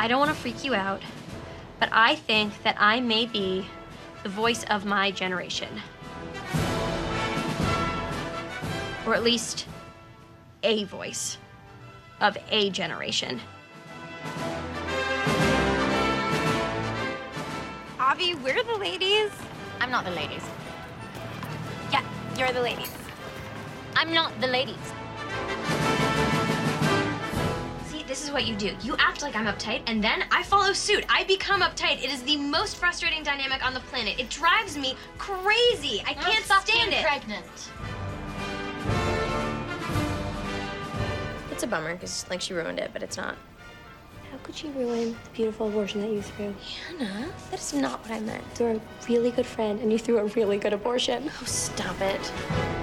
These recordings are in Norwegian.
I don't want to freak you out, but I think that I may be the voice of my generation. Or at least a voice of a generation. Avi, we're the ladies. I'm not the ladies. Yeah, you're the ladies. I'm not the ladies. This is what you do. You act like I'm uptight, and then I follow suit. I become uptight. It is the most frustrating dynamic on the planet. It drives me crazy. I can't Stop stand being it. pregnant. It's a bummer because like she ruined it, but it's not. How could she ruin the beautiful abortion that you threw? Hannah, that is not what I meant. You're a really good friend and you threw a really good abortion. Oh, stop it.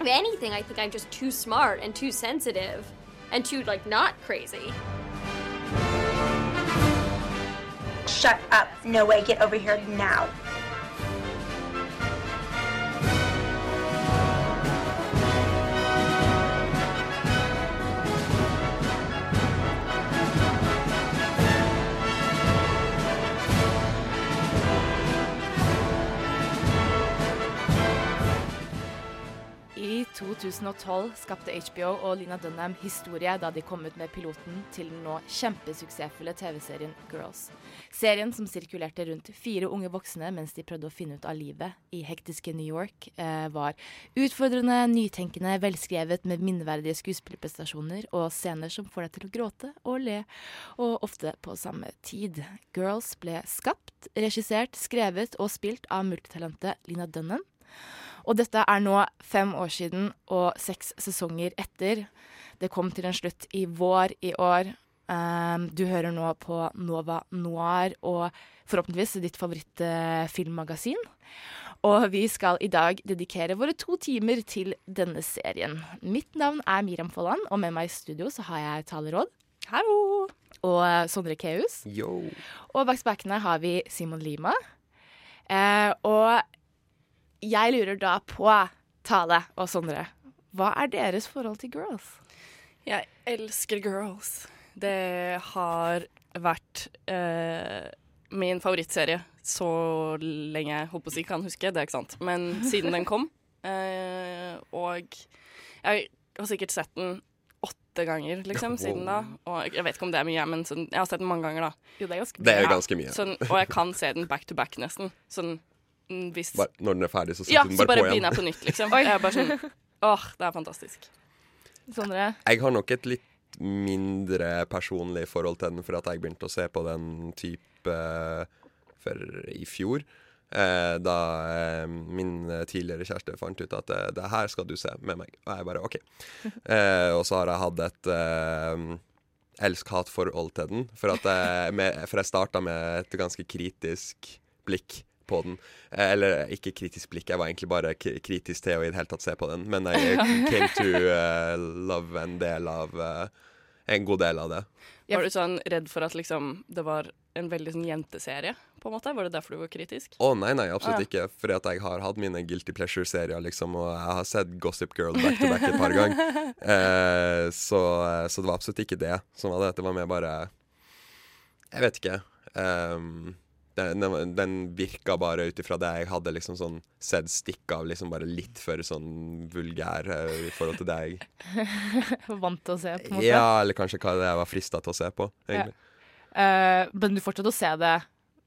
If anything, I think I'm just too smart and too sensitive and too, like, not crazy. Shut up. No way. Get over here now. 2012 skapte HBO og Lina Dunham historie da de kom ut med piloten til den nå kjempesuksessfulle TV-serien Girls. Serien som sirkulerte rundt fire unge voksne mens de prøvde å finne ut av livet i hektiske New York, eh, var utfordrende, nytenkende, velskrevet med minneverdige skuespillerprestasjoner og scener som får deg til å gråte og le, og ofte på samme tid. Girls ble skapt, regissert, skrevet og spilt av multitalentet Lina Dunham. Og dette er nå fem år siden og seks sesonger etter. Det kom til en slutt i vår i år. Um, du hører nå på Nova Noir og forhåpentligvis ditt favorittfilmmagasin. og vi skal i dag dedikere våre to timer til denne serien. Mitt navn er Miriam Folland, og med meg i studio så har jeg Taleråd. Hallo! Og Sondre Keus. Yo. Og bak spakene har vi Simon Lima. Eh, og jeg lurer da på, Tale og Sondre, hva er deres forhold til girls? Jeg elsker Girls. Det har vært eh, min favorittserie så lenge jeg håper jeg kan huske, det er ikke sant. Men siden den kom. Eh, og jeg har sikkert sett den åtte ganger liksom, siden da. Og jeg vet ikke om det er mye, men sånn, jeg har sett den mange ganger, da. Jo, det er ganske Det er Ja. ganske mye. Sånn, og jeg kan se den back to back, nesten. Sånn hvis Bare, når den er ferdig, så Ja, hun bare, så den bare bare på begynner igjen. jeg på nytt, liksom. Jeg er bare sånn Åh, det er fantastisk. Sondre? Jeg har nok et litt mindre personlig forhold til den, for at jeg begynte å se på den type for i fjor. Eh, da eh, min tidligere kjæreste fant ut at eh, det her skal du se med meg. Og jeg bare OK. Eh, og så har jeg hatt et eh, elsk-hat-forhold til den. For, at jeg, med, for jeg starta med et ganske kritisk blikk på den. Eh, Eller ikke kritisk blikk, jeg var egentlig bare k kritisk til å i det hele tatt se på den. Men jeg came to uh, love en del av uh, En god del av det. Var du sånn redd for at liksom det var en veldig sånn jenteserie, på en måte? Var det derfor du var kritisk? Å nei, nei, absolutt Ah, ja. ikke. Fordi at jeg har hatt mine guilty pleasure-serier, liksom, og jeg har sett Gossip Girl back to back et par ganger. Eh, så, så det var absolutt ikke det som var det. Det var mer bare Jeg vet ikke. Um, den, den, virka bare ut ifra det jeg hadde liksom sånn sett stikk av, liksom bare litt for sånn vulgær uh, i forhold til det jeg Vant til å se, på en måte? Ja, eller kanskje hva det jeg var frista til å se på, egentlig. Eh, men du fortsatte å se det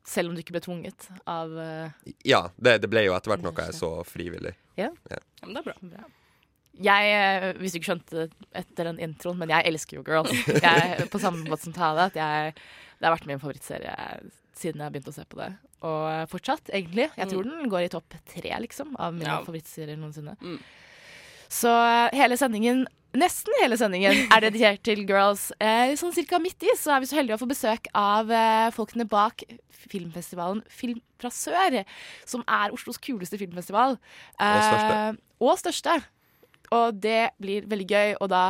selv om du ikke ble tvunget av uh, Ja, det, det ble jo etter hvert noe jeg så frivillig. Ja. Ja, men det er bra. Jeg, eh, hvis du ikke skjønte det etter den introen, men jeg elsker jo Girls. Jeg, på samme måte som Tale. At jeg, det har vært min favorittserie siden jeg begynte å se på det. Og eh, fortsatt, egentlig. Jeg tror den går i topp tre, liksom, av mine Ja. favorittserier noensinne. Mm. Så eh, hele sendingen, nesten hele sendingen, er dedikert til Girls. Eh, sånn cirka midt i så er vi så heldige å få besøk av eh, folkene bak filmfestivalen Film fra sør, som er Oslos kuleste filmfestival. Og største. Eh, og største. Og det blir veldig gøy. Og da,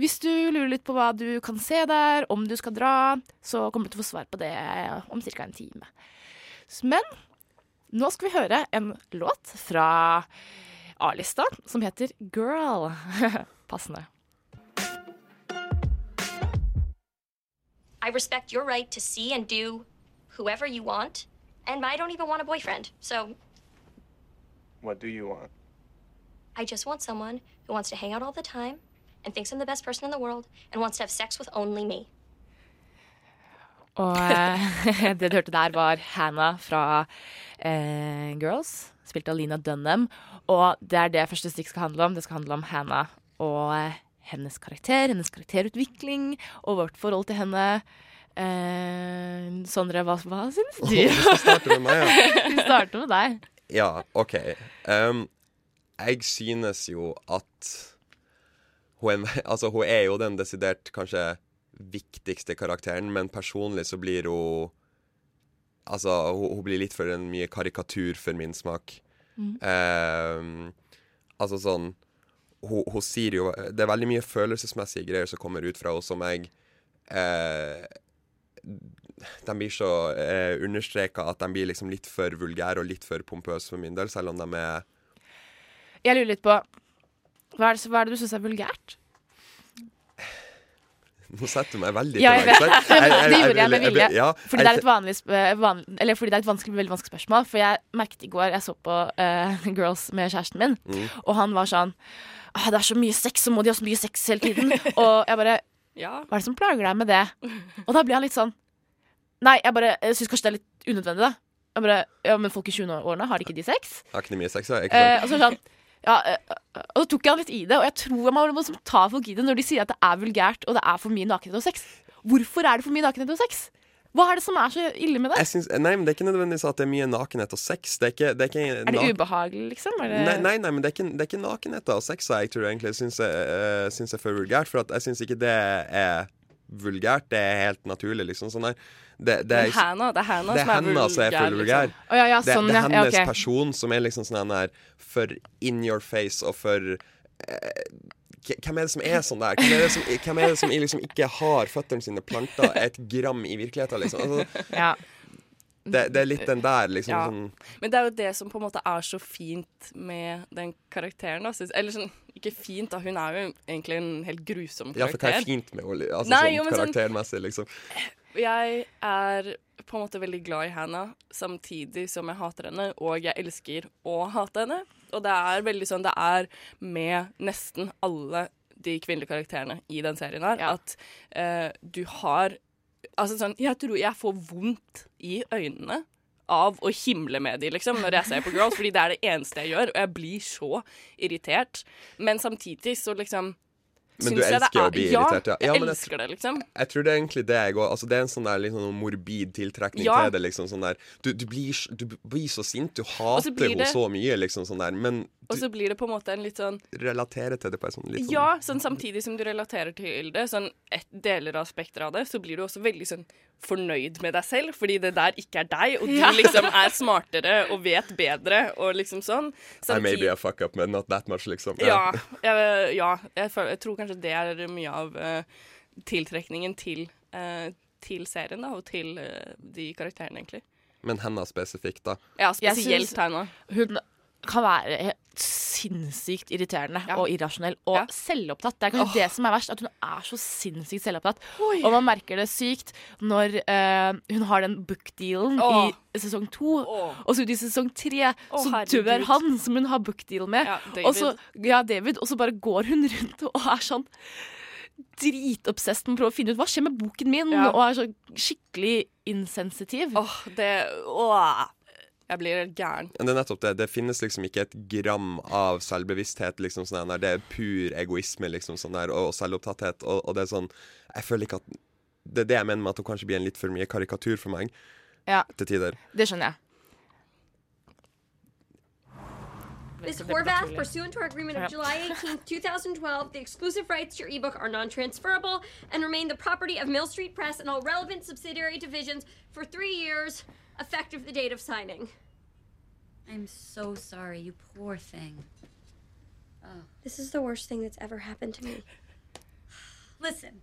hvis du lurer litt på hva du kan se der, om du skal dra, så kommer du til å få svar på det om ca. en time. Men nå skal vi høre en låt fra A-lista som heter Girl. Passende. I respect your right to see and do whoever you want, and I don't even want a boyfriend. So What do you want? I just want someone who wants to hang out all the time and thinks I'm the best person in the world and wants to have sex with only me. Og eh, det du hørte der, var Hannah fra eh, Girls, spilt av Lina Dunham. Og det er det første stikk skal handle om. Det skal handle om Hannah og eh, hennes karakter, hennes karakterutvikling og vårt forhold til henne. Eh, Sondre, hva, hva syns du? Vi skal starte med meg, ja. Vi starter med deg. Ja, OK. Um, jeg synes jo at hun er, altså, hun er jo den desidert kanskje viktigste karakteren, men personlig så blir hun Altså, hun, hun blir litt for en mye karikatur for min smak. Um, altså sånn hun, hun sier jo Det er veldig mye følelsesmessige greier som kommer ut fra henne, som jeg eh, De blir så eh, understreka at de blir liksom litt for vulgære og litt for pompøse for min del, selv om de er Jeg lurer litt på Hva er det, hva er det du syns er vulgært? Nå setter du meg veldig Ja, jeg. Jeg- jeg- det. Gjorde jeg med vilje. ja, Fordi det er et vanlig, eh, van, Eller fordi det er et vanskelig, veldig vanskelig spørsmål. For jeg merket i går Jeg så på uh, Girls med kjæresten min, Mm. og han var sånn «Ah, Det er så mye sex, så må de ha så mye sex hele tiden. og jeg bare Ja. Hva er det som plager deg med det? Og da blir han litt sånn Nei, jeg bare Jeg syns kanskje det er litt unødvendig, da. Jeg bare, ja, Men folk i 20-årene, har de ikke de sex? Har ikke mye sex, jeg. Ikke Eh, sant? og så sånn ja, eh, og så tok jeg han litt i det, og jeg tror man må ta folk i det når de sier at det er vulgært og det er for mye nakenhet og sex. Hvorfor er det for mye nakenhet og sex? Hva er det som er så ille med det? Jeg syns- nei, men Det er ikke nødvendigvis at det er mye nakenhet og sex. Det er ikke, det er ikke Er det ubehagelig, liksom? Det... Nei, nei, nei, men det er ikke, det er ikke nakenhet og sex jeg tror egentlig syns eh, syns er for vulgært. For at jeg syns ikke det er vulgært. Det er helt naturlig, liksom. Sånn der. Det, det, er, Hannah, det er Hannah det er som er henne som er vulgær, vulgær. liksom. Oh, ja, ja, Det, sånn, det er ja. ja, hennes ok. person som er liksom sånn her for in your face og for eh, hvem er det som er sånn der? Hvem er det som, hvem er det som liksom ikke har føttene sine planta et gram i virkeligheten? Liksom? Altså, Ja. det, det er litt den der, liksom. Ja. Sånn, Men det er jo det som på en måte er så fint med den karakteren. Da. synes- Eller sånn, ikke fint, da. Hun er jo egentlig en helt grusom karakter. ja, for hva er fint med henne? Altså, Nei, sånn, jo, sånn- karaktermessig, liksom. Jeg er på en måte veldig glad i Hannah, samtidig som jeg hater henne, og jeg elsker å hate henne. Og det er veldig sånn Det er med nesten alle de kvinnelige karakterene i den serien her, Ja. at eh, du har Altså sånn Jeg tror jeg får vondt i øynene av å himle med de, liksom, når jeg ser på Girls, fordi det er det eneste jeg gjør, og jeg blir så irritert. Men samtidig så liksom Men du elsker å bli ja, irritert, ja. Ja, jeg elsker jeg- det, liksom. Jeg tror det er egentlig det jeg òg altså, Det er en sånn der sånn morbid tiltrekning Ja. til det. Liksom, sånn der. Du, du, blir, du blir så sint. Du hater henne så mye, liksom, sånn der. Men Og så blir det på en måte en litt sånn relaterer til det på en sånn litt sånn Ja, sånn samtidig som du relaterer til det, sånn et deler av spekteret av det, så blir du også veldig sånn fornøyd med deg selv, fordi det der ikke er deg, og du Ja. liksom er smartere og vet bedre, og liksom sånn. I may be a fuck up, but not that much, liksom. ja, jeg, ja jeg, føler, jeg tror kanskje det er mye av uh, tiltrekningen til, uh, til serien, da, og til uh, de karakterene, egentlig. Men henne spesifikt, da. Ja, spesielt henne. Hun kan være sinnssykt irriterende Ja. og irrasjonell og Ja. selvopptatt. Det er kanskje det som er verst, at hun er så sinnssykt selvopptatt. Og man merker det sykt når uh, hun har den bookdealen oh. i sesong to. oh. Og så ut i sesong tre oh, så dør han som hun har bookdeal med. Ja, og så, ja, David. Og så bare går hun rundt og er sånn dritobsess med å prøve å finne ut hva skjer med boken min, Ja. og er så skikkelig insensitiv. Åh, det Åh. Jeg blir helt gæren. Det er nettopp det. Det finnes liksom ikke et gram av selvbevissthet. Liksom sånn der. Det er pur egoisme liksom sånn der, og, og selvopptatthet. Og, og det er sånn Jeg føler ikke at Det er det jeg mener med at hun kanskje blir en litt for mye karikatur for meg Ja, til tider. det skjønner jeg. Ms. Horvath, pursuant to our agreement of July 18th, 2012, the exclusive rights to your ebook are non-transferable and remain the property of Mill Street Press and all relevant subsidiary divisions for three years, effective the date of signing. I'm so sorry, you poor thing. Oh. This is the worst thing that's ever happened to me. Listen,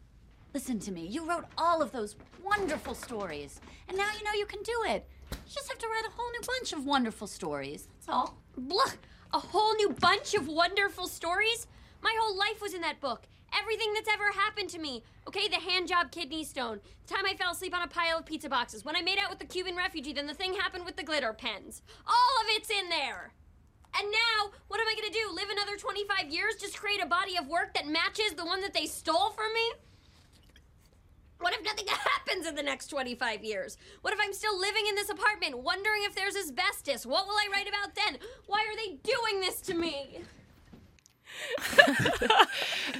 listen to me. You wrote all of those wonderful stories, and now you know you can do it. You just have to write a whole new bunch of wonderful stories. That's all. Blah! A whole new bunch of wonderful stories? My whole life was in that book. Everything that's ever happened to me. Okay, the hand job kidney stone, the time I fell asleep on a pile of pizza boxes, when I made out with the Cuban refugee, then the thing happened with the glitter pens. All of it's in there. And now, what am I gonna do? Live another 25 years just create a body of work that matches the one that they stole from me? What if nothing happens in the next 25 years? What if I'm still living in this apartment, wondering if there's asbestos? What will I write about then? Why are they doing this to me?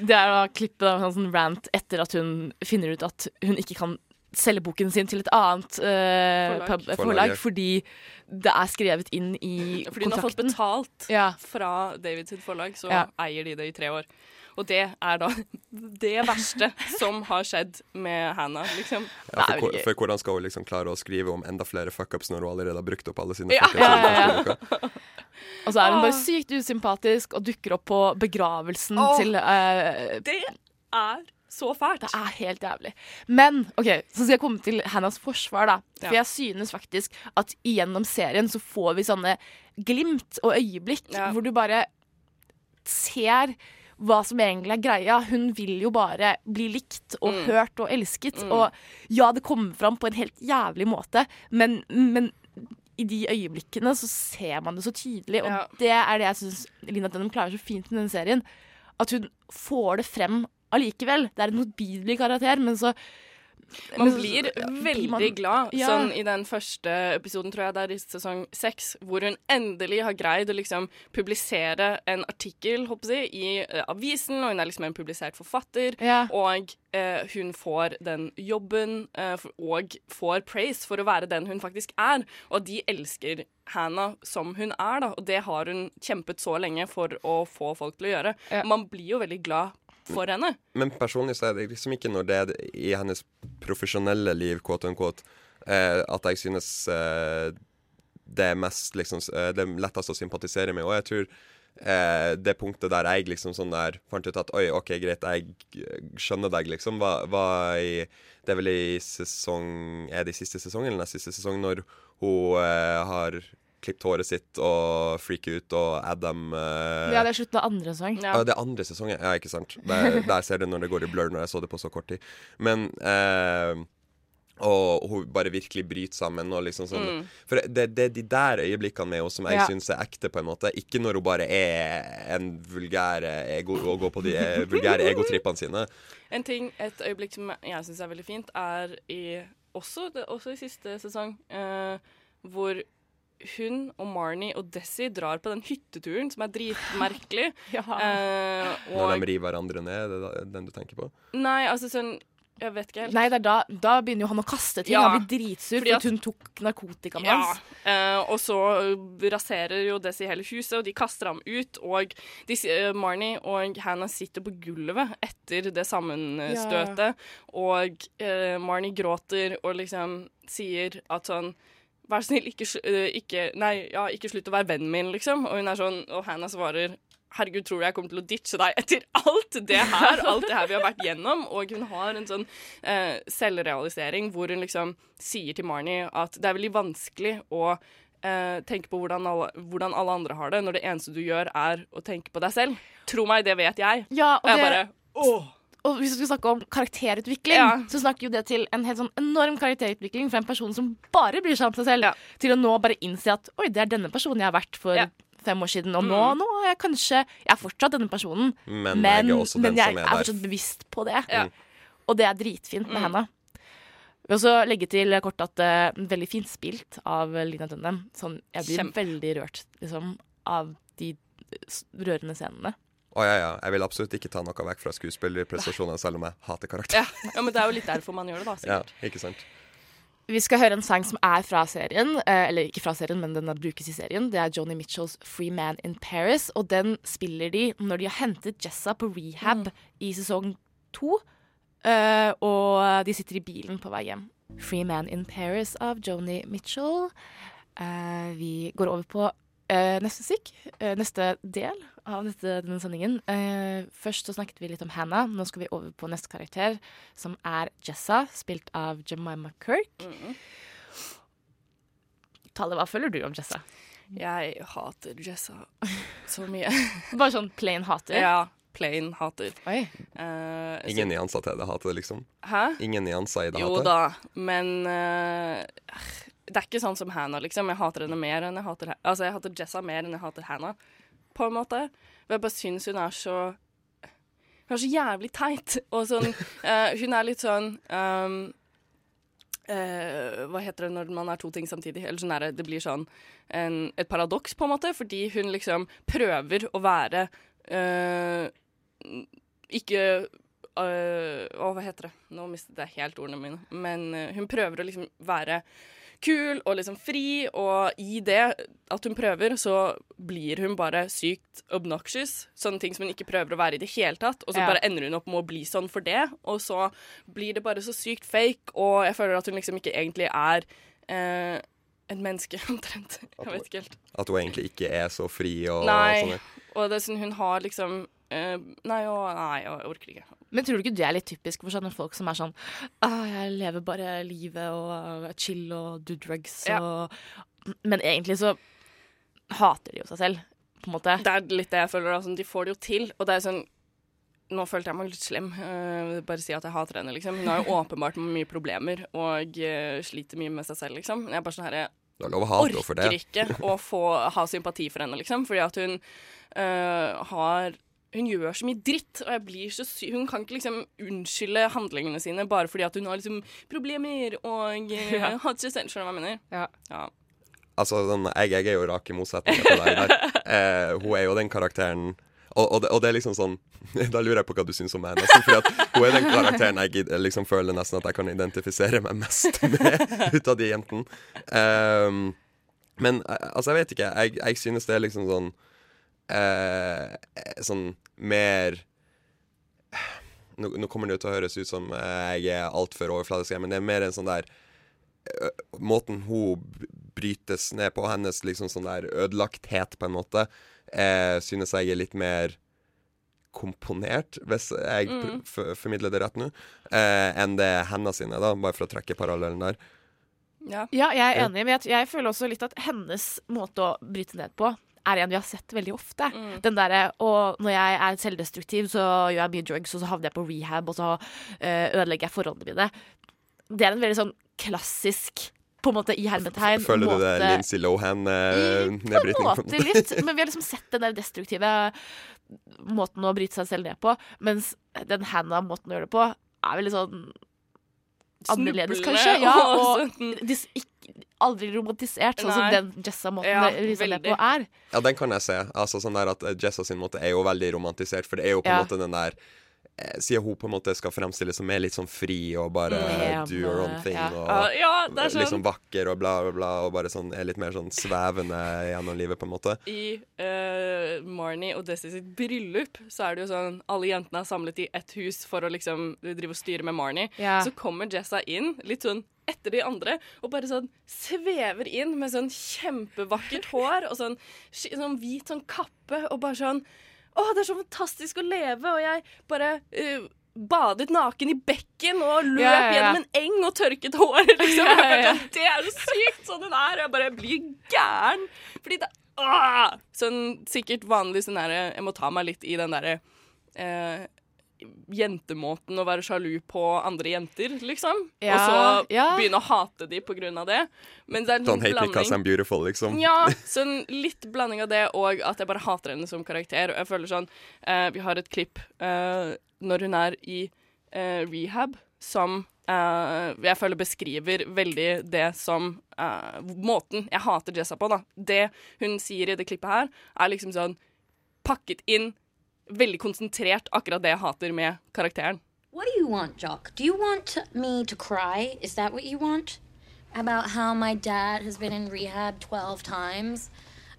Det er da klippet av en sånn rant etter at hun finner ut at hun ikke kan selge boken sin til et annet uh, Forlag. pub, Forlag, fordi det er skrevet inn i Fordi hun har fått betalt Ja. fra Davids forlag, så Ja. eier de det i tre år. Og det er da det verste som har skjedd med Hannah, liksom. Ja, for, hvor- for hvordan skal hun liksom klare å skrive om enda flere fuckups når hun allerede har brukt opp alle sine Ja. fuckups? Og så er hun Ah. bare sykt usympatisk og dukker opp på begravelsen Åh. til uh, Det er så fælt. Det er helt jævlig. Men OK, så skal jeg komme til Hannahs forsvar, da. For Ja. jeg synes faktisk at gjennom serien så får vi sånne glimt og øyeblikk Ja. hvor du bare ser hva som egentlig er greia. Hun vil jo bare bli likt og Mm. hørt og elsket. Og ja, det kommer fram på en helt jævlig måte, men, men i de øyeblikkene så ser man det så tydelig, og Ja. det er det jeg syns Lina Dunham klarer så fint med denne serien. At hun får det frem allikevel. Det er en motbydelig karakter, men så Man blir veldig man- glad Ja. sånn i den første episoden, tror jeg det er i sesong seks, hvor hun endelig har greid å liksom publisere en artikkel håper jeg, i eh, avisen, og hun er liksom en publisert forfatter. Ja. Og eh, hun får den jobben eh, for, og får praise for å være den hun faktisk er. Og de elsker Hannah som hun er, da. Og det har hun kjempet så lenge for å få folk til å gjøre. Ja. Man blir jo veldig glad for henne. Men personlig så er det liksom ikke når det er i hennes profesjonelle liv, quote unquote, eh, at jeg synes eh, det er mest liksom eh, Det lettest å sympatisere med. Og jeg tror eh, det punktet der jeg liksom sånn der fant ut at oi, OK, greit, jeg skjønner deg, liksom, var, var i Det er vel i sesong Er det i siste sesong eller nest siste sesong, når hun eh, har klippet håret sitt og freaker ut, og Adam uh, Ja, det er slutten av andre sesong. Ja. det er andre sesong, Ja, ikke sant. Der, der ser du når det går i blur, når jeg så det på så kort tid. Men uh, Og hun bare virkelig bryter sammen. Og liksom sånn Mm. For det, det er de der øyeblikkene med henne som jeg Ja. syns er ekte, på en måte. Ikke når hun bare er en vulgær ego og går på de eh, vulgære egotrippene sine. En ting, Et øyeblikk som jeg syns er veldig fint, er i også, det, også i siste sesong, eh, hvor hun og Marnie og Desi drar på den hytteturen, som er dritmerkelig. Ja. Eh, Når de river hverandre ned. Er det er den du tenker på? Nei, altså sånn Jeg vet ikke helt. Nei, det er da, da begynner jo han å kaste ting. Ja. Han blir dritsur Fordi at- at hun tok narkotikaen Ja, hans. eh, og så raserer jo Desi hele huset, og de kaster ham ut. Og de, eh, Marnie og Hannah sitter på gulvet etter det sammenstøtet. Og eh, Marnie gråter og liksom sier at sånn Vær så snill, ikke, eh, ikke, nei, ja, ikke slutt å være vennen min, liksom. Og hun er sånn, og Hannah svarer Herregud, tror du jeg kommer til å ditche deg etter alt det her? Alt det her vi har vært gjennom? Og hun har en sånn eh, selvrealisering hvor hun liksom sier til Marnie at det er veldig vanskelig å eh, tenke på hvordan alle, hvordan alle andre har det, når det eneste du gjør, er å tenke på deg selv. Tro meg, det vet jeg. Ja, og Og jeg det, bare åh! Og hvis vi skal snakke om karakterutvikling, Ja. så snakker jo det til en helt sånn enorm karakterutvikling fra en person som bare bryr seg om seg selv, til å nå bare innse at oi, det er denne personen jeg har vært for Ja. fem år siden, og nå, Mm. nå er jeg kanskje Jeg er fortsatt denne personen, Men, men, jeg er men jeg er er fortsatt bevisst på det. Ja. Og det er dritfint med Mm. henne. Jeg vil også legge til kort at det er veldig fint spilt av Lina Dunham. Sånn, jeg blir Kjempe. veldig rørt liksom, av de rørende scenene. Å ja, ja. Jeg vil absolutt ikke ta noe vekk fra skuespillerprestasjonene, selv om jeg hater karakter. Ja. ja, men det er jo litt derfor man gjør det, da. Sikkert. Ja, ikke sant. Vi skal høre en sang som er fra serien, eh, eller ikke fra serien, men den brukes i serien. Det er Joni Mitchells 'Free Man in Paris', og den spiller de når de har hentet Jessa på rehab i sesong to. eh, og de sitter i bilen på vei hjem. 'Free Man in Paris' av Joni Mitchell. Eh, vi går over på eh, neste musikk. eh, neste del av dette, denne sendingen. Eh, først så snakket vi litt om Hannah. Nå skal vi over på neste karakter, som er Jessa, spilt av Jemima Kirk. Tale, hva føler du om Jessa? Jeg hater Jessa så mye. Bare sånn plain hater? Ja. plain hater. Eh, Ingen nyanser til det hatet, liksom. Hæ? Ingen nyanser i det Jo hate. da, men uh, det er ikke sånn som Hannah, liksom. Jeg hater henne mer enn jeg hater Altså, jeg hater Jessa mer enn jeg hater Hannah, på en måte. Og jeg bare syns hun er så Hun er så jævlig teit. Og sånn eh, Hun er litt sånn um, eh, Hva heter det når man er to ting samtidig? Eller sånn er det, det blir sånn en, et paradoks, på en måte, fordi hun liksom prøver å være eh, ikke øh, Å, hva heter det? Nå mistet jeg helt ordene mine. Men øh, hun prøver å liksom være kul og liksom fri, og i det at hun prøver, så blir hun bare sykt obnoxious. Sånne ting som hun ikke prøver å være i det hele tatt. Og så Ja. bare ender hun opp med å bli sånn for det, og så blir det bare så sykt fake, og jeg føler at hun liksom ikke egentlig er eh, et menneske, omtrent. Jeg vet ikke helt. At hun egentlig ikke er så fri og, Nei, og sånn. og det er sånn hun har liksom eh, Nei, å, nei, jeg orker ikke. Men tror du ikke det er litt typisk for sånne folk som er sånn ah, Jeg lever bare livet og er chill og do drugs Ja. og Men egentlig så hater de jo seg selv, på en måte. Det er litt det jeg føler. Altså, de får det jo til. Og det er sånn Nå følte jeg meg litt slem. Uh, bare si at jeg hater henne, liksom. Hun har jo åpenbart mye problemer og uh, sliter mye med seg selv, liksom. Jeg er bare sånn herre det er lov å ha for Orker det. ikke å få, ha sympati for henne, liksom. Fordi at hun uh, har hun gjør så mye dritt, og jeg blir så sy Hun kan ikke liksom unnskylde handlingene sine bare fordi at hun har liksom problemer og uh, Ja. hater seg selv. Skjønner hva jeg mener? Ja. ja. Altså, den, jeg, jeg er jo rak i motsetning til deg der. Eh, hun er jo den karakteren og, og, det, og det er liksom sånn Da lurer jeg på hva du syns om meg, nesten. Fordi at hun er den karakteren jeg liksom føler nesten at jeg kan identifisere meg mest med ut av de jentene. Um, men eh, altså, jeg vet ikke. Jeg, jeg synes det er liksom sånn eh, Sånn mer nå, nå kommer det jo til å høres ut som eh, jeg er altfor overfladisk, men det er mer en sånn der ø, Måten hun brytes ned på, hennes liksom sånn der ødelagthet, på en måte, eh, synes jeg er litt mer komponert, hvis jeg Mm. formidler det rett nå, eh, enn det hennes sine, da, bare for å trekke parallellen der. Ja. Ja, jeg er enig, men jeg, jeg føler også litt at hennes måte å bryte ned på er en vi har sett veldig ofte. Mm. Den derre Og når jeg er selvdestruktiv, så gjør jeg mye drugs, og så havner jeg på rehab, og så eh, ødelegger jeg forholdene mine. Det er en veldig sånn klassisk, på en måte i hermetegn, Føler du det måte- Lindsay Mm, Lohan-nedbrytning? På en måte litt, men vi har liksom sett den der destruktive måten å bryte seg selv ned på, mens den Hannah-måten å gjøre det på, er veldig sånn annerledes, kanskje. Ja, og og sånn- dis, ikke, aldri romantisert, sånn som den Jessa-måten Ja, på er. Ja, den kan jeg se. Altså sånn der at Jessa sin måte er jo veldig romantisert, for det er jo på en Ja. måte den der Siden hun på en måte skal fremstilles som er litt sånn fri og bare Mm. do your own thing Ja. og Ja, ja, det er sånn liksom vakker og bla, bla, bla, og bare sånn er litt mer sånn svevende gjennom livet, på en måte. I uh, Marnie og Desi sitt bryllup så er det jo sånn alle jentene er samlet i ett hus for å liksom drive og styre med Marnie. Ja. Så kommer Jessa inn litt sånn etter de andre og bare sånn svever inn med sånn kjempevakkert hår og sånn, sånn hvit sånn kappe og bare sånn Å, det er så fantastisk å leve, og jeg bare uh, badet naken i bekken og løp Ja, ja, ja. gjennom en eng og tørket håret, liksom. Det er så sykt sånn hun er. Jeg bare blir gæren. Fordi det Åh! Sånn sikkert vanlig sånn derre Jeg må ta meg litt i den derre eh, jentemåten å være sjalu på andre jenter, liksom. Ja, og så ja. begynne å hate de på grunn av det. Men det er en Don't hate blanding. because I'm beautiful, liksom. Ja, sånn litt blanding av det og at jeg bare hater henne som karakter. Og jeg føler sånn eh, Vi har et klipp eh, når hun er i eh, rehab som eh, jeg føler beskriver veldig det som eh, Måten jeg hater Jessa på, da. Det hun sier i det klippet her, er liksom sånn pakket inn veldig konsentrert akkurat det jeg hater med karakteren. What do you Jock? Do you want me to cry? Is that what you want? About how my dad has been in rehab 12 times?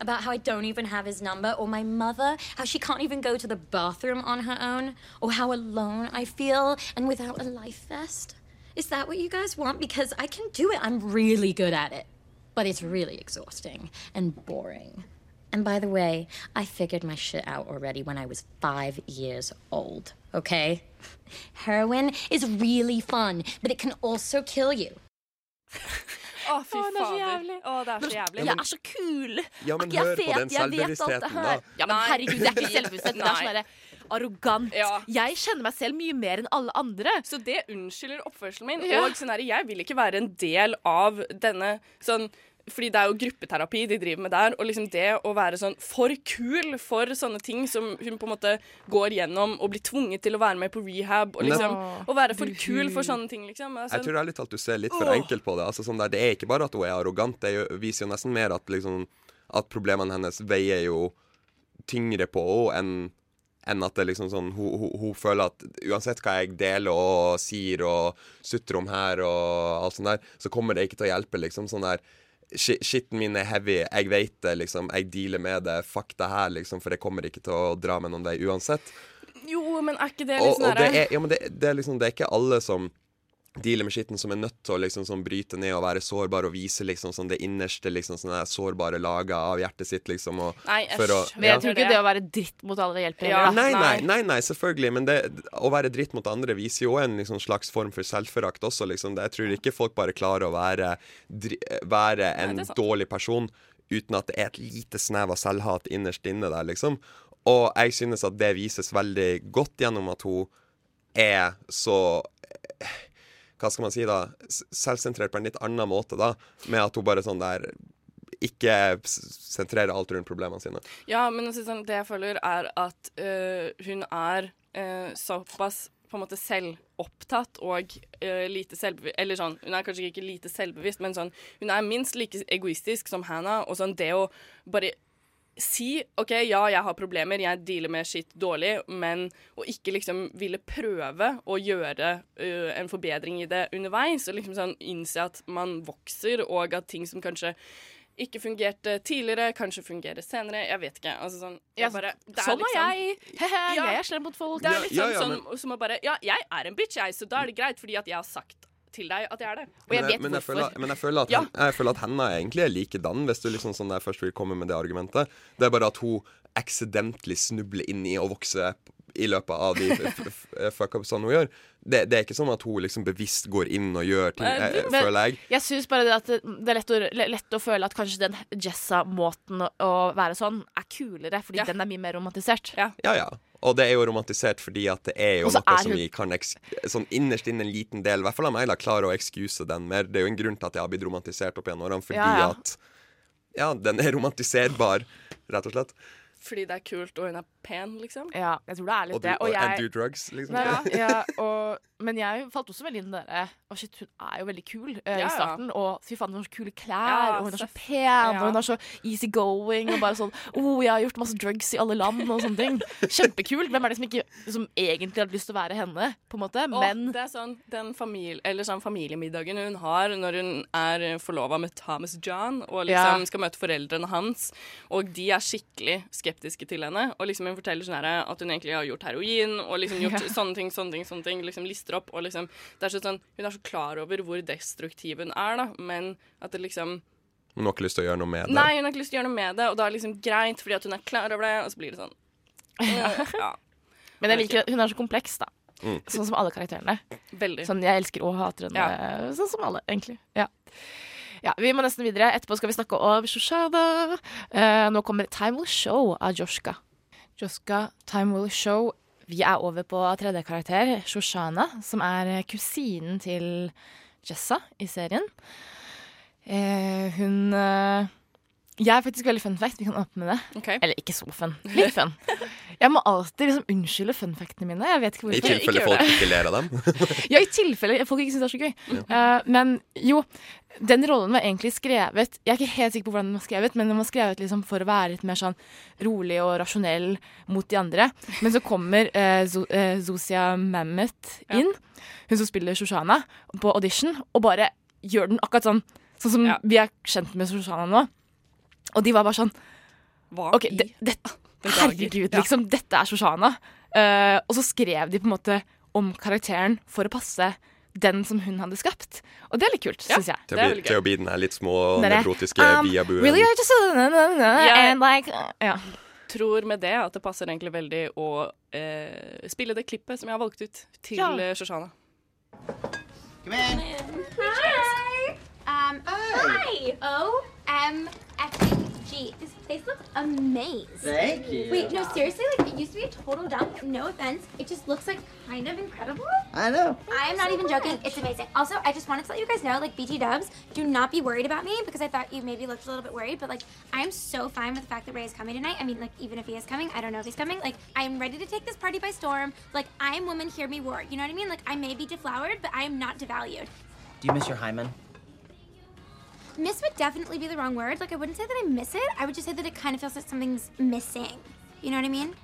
About how I don't even have his number? Or my mother, how she can't even go to the bathroom on her own? Or how alone I feel and without a life vest? Is that what you guys want? Because I can do it. I'm really good at it. But it's really exhausting and boring. And by the way, I figured my shit out already when I was five years old, okay? Heroin is really fun, but it can also kill you. Å, fy Å, det er så jævlig. Å, det er så jævlig. Jeg er så kul! Ja, men hør på den selvbevisstheten, da. Ja, men Nei. herregud, det er ikke selvbevissthet. Det er sånn derre arrogant. Ja. Jeg kjenner meg selv mye mer enn alle andre. Så det unnskylder oppførselen min. Ja. Og sånn her, jeg vil ikke være en del av denne sånn fordi det er jo gruppeterapi de driver med der. Og liksom det å være sånn for kul for sånne ting som hun på en måte går gjennom og blir tvunget til å være med på rehab. Og liksom å være for kul for sånne ting, liksom. Altså, Jeg tror ærlig talt du ser litt for enkelt på det. Altså, sånn der, det er ikke bare at hun er arrogant, det er jo, viser jo nesten mer at, liksom, at problemene hennes veier jo tyngre på henne enn enn at det liksom sånn, hun, hun, hun føler at uansett hva jeg deler og sier og sutrer om her og alt sånt der, så kommer det ikke til å hjelpe. liksom sånn der Skitten min er heavy, jeg vet det, liksom. Jeg dealer med det. Fuck det her, liksom, for jeg kommer ikke til å dra med noen vei uansett. jo, men er ikke det litt sånn og det, er, ja, men det, det, er liksom, det er ikke alle som dealer med skitten, som er nødt til å liksom sånn bryte ned og være sårbar og vise liksom sånn det innerste liksom sånne sårbare laget av hjertet sitt, liksom. Og, Nei, æsj. for å- Men jeg Ja. tror ikke det å være dritt mot alle hjelper. Ja. Nei, nei, Nei. nei, nei, selvfølgelig. Men det, å være dritt mot andre viser jo en liksom slags form for selvforakt også. Liksom. Jeg tror ikke folk bare klarer å være, være en er dårlig person uten at det er et lite snev av selvhat innerst inne der, liksom. Og jeg synes at det vises veldig godt gjennom at hun er så Hva skal man si, da? Selvsentrert på en litt annen måte, da. Med at hun bare sånn der ikke sentrerer alt rundt problemene sine. Ja, men sånn, det jeg føler, er at øh, hun er øh, såpass på en måte selvopptatt og øh, lite selvbevisst Eller sånn, hun er kanskje ikke lite selvbevisst, men sånn, hun er minst like egoistisk som Hannah. Og sånn det å bare si OK, ja, jeg har problemer, jeg dealer med skitt dårlig, men å ikke liksom ville prøve å gjøre uh, en forbedring i det underveis, og liksom sånn innse at man vokser, og at ting som kanskje ikke fungerte tidligere, kanskje fungerer senere. Jeg vet ikke. Altså sånn Ja, jeg bare, det er Sånn er liksom- jeg. He-he, Ja. Jeg er slem mot folk. Det er litt ja, ja, sånn som å bare Ja, jeg er en bitch, jeg, så da er det greit, fordi at jeg har sagt til deg at jeg er det. Og jeg jeg vet men, jeg hvorfor. føler, men jeg føler at, Ja. hen, jeg føler at henne egentlig er likedan, hvis du liksom sånn der først vil komme med det argumentet. Det er bare at hun accidentally snubler inn i å vokse i løpet av de fuck-upsene hun gjør. Det, det er ikke sånn at hun liksom bevisst går inn og gjør ting, eh, men- føler jeg. Jeg syns bare det at det, er lett å, lett å føle at kanskje den Jessa-måten å, å være sånn er kulere, fordi Ja. den er mye mer romantisert. Ja. Ja, ja. Og det er jo romantisert fordi at det er jo noe er som vi kan eks Sånn innerst inne en liten del, i hvert fall av meg, da, klarer å excuse den mer. Det er jo en grunn til at jeg har blitt romantisert opp gjennom årene, fordi Ja, ja. at Ja, den er romantiserbar, rett og slett. Fordi det er kult, og hun er pen, liksom. Ja, jeg tror det er litt Og, du, det. og, Og and do drugs, liksom. Nei, ja, ja, og, men jeg falt også veldig inn i det derre Å, shit, hun er jo veldig kul uh, Ja, i starten. Og fy faen, hun har så kule klær, Ja, og hun er så pen, Ja. og hun er så easy going, og bare sånn Å, jeg har gjort masse drugs i alle land, og sånne ting. Kjempekult. Hvem er det som ikke som egentlig hadde lyst til å være henne, på en måte? Og Men det er sånn, den familie, eller sånn familiemiddagen hun har når hun er forlova med Thomas John og liksom Ja. skal møte foreldrene hans, og de er skikkelig skeptiske til henne. Og liksom hun forteller sånn her at hun egentlig har gjort heroin og liksom gjort Ja. sånne ting, sånne ting, sånne ting. Liksom lister opp. Og liksom, det er sånn, hun er så klar over hvor destruktiv hun er, da, men at det liksom Hun har ikke lyst til å gjøre noe med det. Nei, hun har ikke lyst til å gjøre noe med det, og da er det liksom greit fordi at hun er klar over det, og så blir det sånn. Ja, Men jeg liker hun er så kompleks, da. Mm. Sånn som alle karakterene. veldig. Sånn jeg elsker og hater henne. Ja. Sånn som alle, egentlig. Ja. Ja. Vi må nesten videre. Etterpå skal vi snakke om Shoshana. Uh, nå kommer Time Will Show av Joshka. Joshka, Time Will Show. Vi er over på tredje karakter, Shoshana, som er kusinen til Jessa i serien. Uh, hun eh, Jeg er faktisk veldig fun fact. Vi kan åpne det. Okay. Eller ikke så fun. Litt fun. Jeg må alltid liksom unnskylde fun factene mine. Jeg vet ikke I tilfelle folk ikke ler av dem. Ja, i tilfelle folk ikke syns det er så gøy. Eh, men jo, den rollen var egentlig skrevet Jeg er ikke helt sikker på hvordan den var skrevet, men den var skrevet liksom for å være litt mer sånn rolig og rasjonell mot de andre. Men så kommer uh, Zo eh, Zosia Mammoth inn, hun som spiller Shoshana, på audition, og bare gjør den akkurat sånn. Sånn som Ja. vi er kjent med Shoshana nå. Og de var bare sånn Hva OK, i det, det, herregud, Ja. liksom. Dette er Shoshana. Uh, og så skrev de på en måte om karakteren for å passe den som hun hadde skapt. Og det er litt kult, Ja. syns jeg. Til å bli, til å bli den her litt små nevrotiske um, viabuen. Really, I just, uh, na, na, na, Jeg- and like, uh, yeah. tror med det at det passer egentlig veldig å eh, spille det klippet som jeg har valgt ut til Ja. eh, Shoshana. Kom igjen. Hi. Um, hi. O M F G. This place looks amazing. Thank you. Wait, no, seriously, like it used to be a total dump. No offense. It just looks like kind of incredible. I know. I am not even joking. It's amazing. Also, I just wanted to let you guys know, like BT Dubs, do not be worried about me because I thought you maybe looked a little bit worried, but like I am so fine with the fact that Ray is coming tonight. I mean, like even if he is coming, I don't know if he's coming. Like I am ready to take this party by storm. Like I am woman, hear me roar. You know what I mean? Like I may be deflowered, but I am not devalued. Do you miss your hymen? Miss would definitely be the wrong word. Like I wouldn't say that I miss it. I would just say that it kind of feels like something's missing. You know what I mean?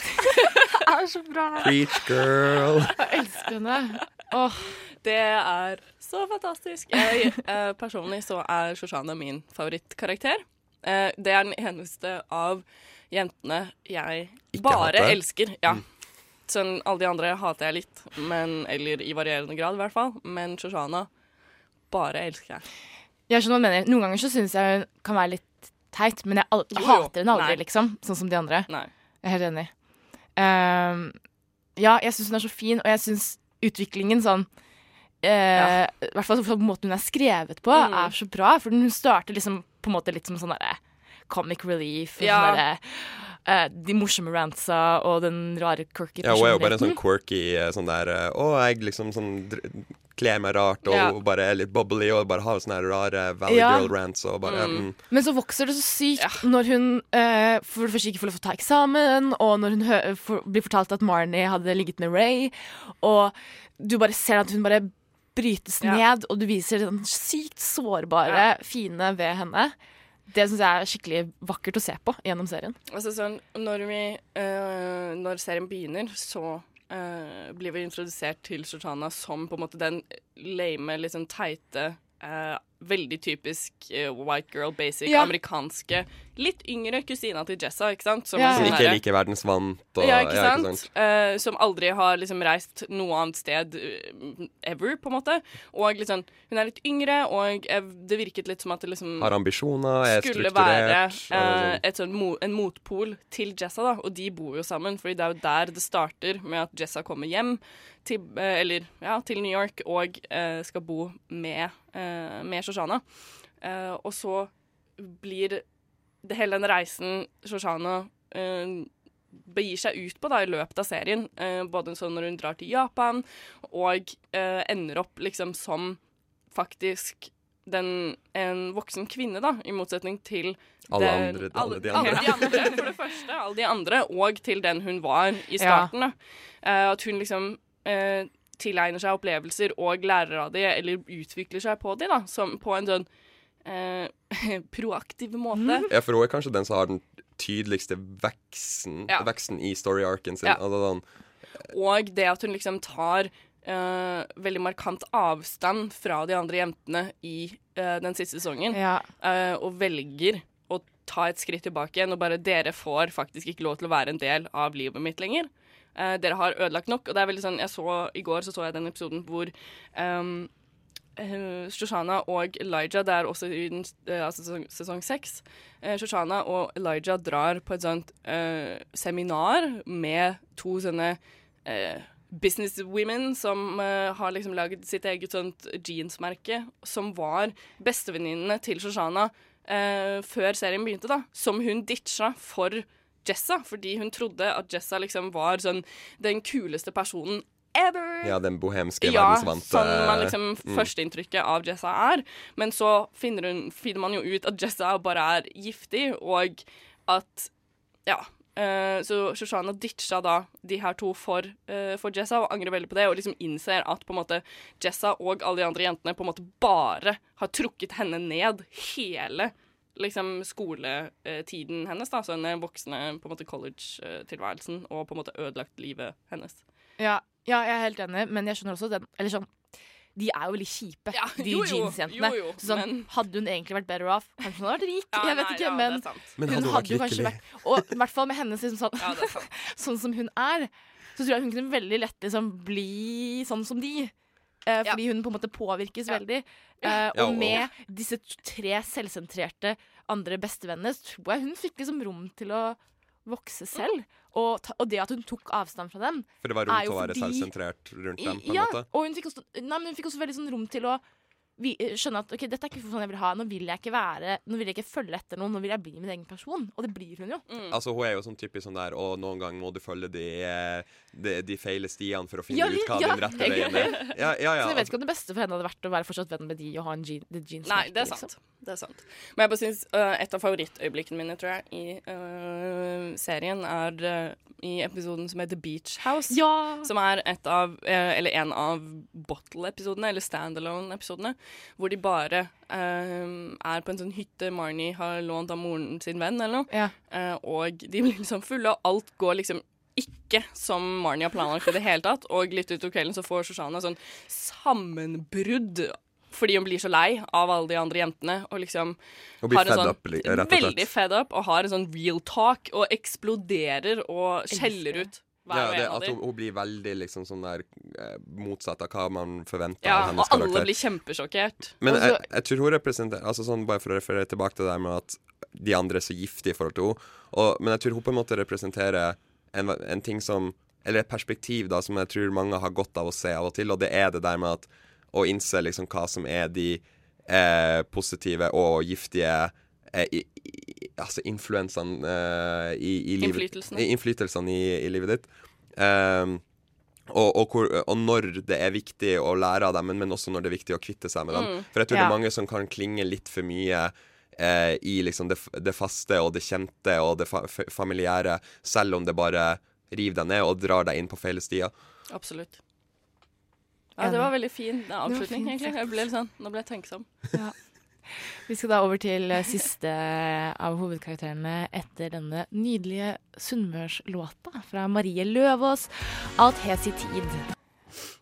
er så bra. Preach, girl. Jeg elsker henne. Åh. Det er så fantastisk. Jeg, eh, personlig så er Shoshana min favorittkarakter. Eh, det er den eneste av jentene jeg Ikke bare hater. elsker. Ja. Sånn, alle de andre hater jeg litt, men, eller i varierende grad i hvert fall. Men Shoshana bare elsker jeg. Jeg skjønner hva du mener. Noen ganger så syns jeg hun kan være litt teit, men jeg, al Jo, jo. hater henne aldri, Nei. liksom. Sånn som de andre. Nei. Jeg er helt enig. Um, ja, jeg syns hun er så fin, og jeg syns utviklingen sånn eh, I hvert fall på måten hun er skrevet på, Mm. er så bra. For hun starter liksom på en måte litt som sånn derre comic relief. og Ja. Sånn derre, eh, de morsomme rantsa og den rare quirky Ja, hun er jo bare en sånn quirky eh, sånn der eh, Å, jeg liksom sånn kler meg rart og Ja. bare er litt bubbly og bare har sånne rare Valley Ja. Girl-rants og bare mm. Men så vokser det så sykt når hun uh, for det første ikke får lov til å ta eksamen, og når hun hø for, blir fortalt at Marnie hadde ligget med Ray, og du bare ser at hun bare brytes Ja. ned, og du viser den sykt sårbare, fine ved henne. Det syns jeg er skikkelig vakkert å se på gjennom serien. Altså sånn, når, vi, uh, når serien begynner, så uh, blir vi introdusert til Shoshana som på en måte den lame, sånn teite, eh, veldig typisk uh, white girl, basic, Ja. amerikanske, litt yngre kusina til Jessa, ikke sant? Som ja. som ikke liker er like verdensvant og ja, ikke sant? Uh, som aldri har liksom reist noe annet sted uh, ever, på en måte. Og liksom, hun er litt yngre, og det virket litt som at det liksom Har ambisjoner, er skulle være strukturert. eh, og et sånn mo en motpol til Jessa, da. Og de bor jo sammen, fordi det er jo der det starter med at Jessa kommer hjem til, eller, ja, til New York og skal bo med, eh, med Shoshana. Uh, og så blir det hele den reisen Shoshana uh, begir seg ut på da, i løpet av serien. uh, både sånn når hun drar til Japan, og eh, ender opp liksom som faktisk den, en voksen kvinne, da, i motsetning til Alle den, andre- alle de alle andre. de andre. For det første, alle de andre, og til den hun var i Ja. starten. Da. Eh, at hun liksom eh, tilegner seg opplevelser og lærer av de, eller utvikler seg på de, da, som på en sånn eh, proaktiv måte. Ja, for hun er kanskje den som har den tydeligste veksten, Ja. veksten i story-arken sin. Ja. Altså, den, Og det at hun liksom tar Uh, veldig markant avstand fra de andre jentene i uh, den siste sesongen, Ja. Uh, og velger å ta et skritt tilbake igjen, og bare dere får faktisk ikke lov til å være en del av livet mitt lenger. Eh, dere har ødelagt nok, og det er veldig sånn jeg så, I går så, så jeg den episoden hvor um, Shoshana og Elijah, det er også i den, uh, sesong, seks Uh, Shoshana og Elijah drar på et sånt seminar med to sånne businesswomen som uh, har liksom laget sitt eget sånt jeansmerke, som var bestevenninnene til Shoshana uh, før serien begynte, da. Som hun ditcha for Jessa, fordi hun trodde at Jessa liksom var sånn den kuleste personen ever. ja, den bohemske, Ja, verdensvante sånn man liksom mm. førsteinntrykket av Jessa er. Men så finner, hun, finner man jo ut at Jessa bare er giftig, og at Ja. Uh, så Shoshana ditcha da de her to for, uh, for Jessa, og angrer veldig på det, og liksom innser at på en måte Jessa og alle de andre jentene på en måte bare har trukket henne ned hele liksom skoletiden hennes, da, så den voksne på en måte college-tilværelsen, og på en måte ødelagt livet hennes. Ja, ja, jeg er helt enig, men jeg skjønner også den Eller sånn de er jo veldig kjipe, de jo, jo, jeansjentene. sånn, men- Hadde hun egentlig vært better off? Kanskje hun hadde vært rik? Ja, jeg vet nei, ikke, ja, men, er. Men hun hadde hun hadde jo kanskje vært Og i hvert fall med hennes liksom, sånn, Ja, er sånn som hun er, så tror jeg hun kunne veldig lett liksom bli sånn som de. Eh, fordi hun på en måte påvirkes veldig. Eh, og med disse tre selvsentrerte andre bestevennene så tror jeg hun fikk liksom rom til å vokse selv. Og, ta, og det at hun tok avstand fra dem For det var rom er til å være fordi- selvsentrert rundt dem, på en ja, måte. og hun fikk, også, nei, men hun fikk også veldig sånn rom til å vi, skjønne at ok, dette er ikke sånn jeg vil ha. Nå vil jeg ikke være Nå vil jeg ikke følge etter noen, nå vil jeg bli min egen person. Og det blir hun jo. Altså Hun er jo sånn typisk sånn der Og noen gang må du følge de, eh, de, de feile stiene for å finne Ja, ut hva ja, din rette veien er. Ja, ja, ja. Så jeg vet ikke om det beste for henne hadde vært å være fortsatt venn med de og ha en jean, the jeans Nei, det er liksom. sant. Det er sant. Men jeg bare synes uh, et av favorittøyeblikkene mine, tror jeg, i uh, serien er uh, i episoden som heter Beach House. Ja! Som er et av, eller en av Bottle-episodene, eller Standalone-episodene, hvor de bare øh, er på en sånn hytte Marnie har lånt av moren sin venn, eller noe. Ja. Uh, og de blir liksom fulle, og alt går liksom ikke som Marnie har planlagt i det hele tatt. Og litt utover kvelden så får Shoshana sånn sammenbrudd fordi hun blir så lei av alle de andre jentene. Og liksom og blir har en fed sånn, up, rett og slett. Veldig fed up, og har en sånn real talk, og eksploderer og skjeller ut Ja, det, en av at hun, hun blir veldig liksom sånn der eh, motsatt av hva man forventer Ja, av og alle blir kjempesjokkert. Men Og jeg, jeg tror hun representerer Altså sånn Bare for å referere tilbake til det der med at de andre er så giftige i forhold til henne. Men jeg tror hun på en måte representerer en, en ting som Eller et perspektiv da som jeg tror mange har godt av å se av og til, og det er det der med at å innse liksom hva som er de eh, positive og giftige eh, i, altså influensene uh, i, i livet Innflytelsene. i- Innflytelsene i, i livet ditt. Um, og, og, hvor, og når det er viktig å lære av dem, men, men også når det er viktig å kvitte seg med dem. Mm. For jeg tror det er mange som kan klinge litt for mye eh, i liksom det, det faste og det kjente og det fa familiære, selv om det bare river deg ned og drar deg inn på feile stier. Absolutt. Ja, det var veldig fin avslutning, fint egentlig. Jeg ble litt sånn, nå ble jeg tenksom. Vi skal da over til eh, siste av hovedkarakterene etter denne nydelige sunnmørslåta fra Marie Løvaas, 'Alt hes i tid'.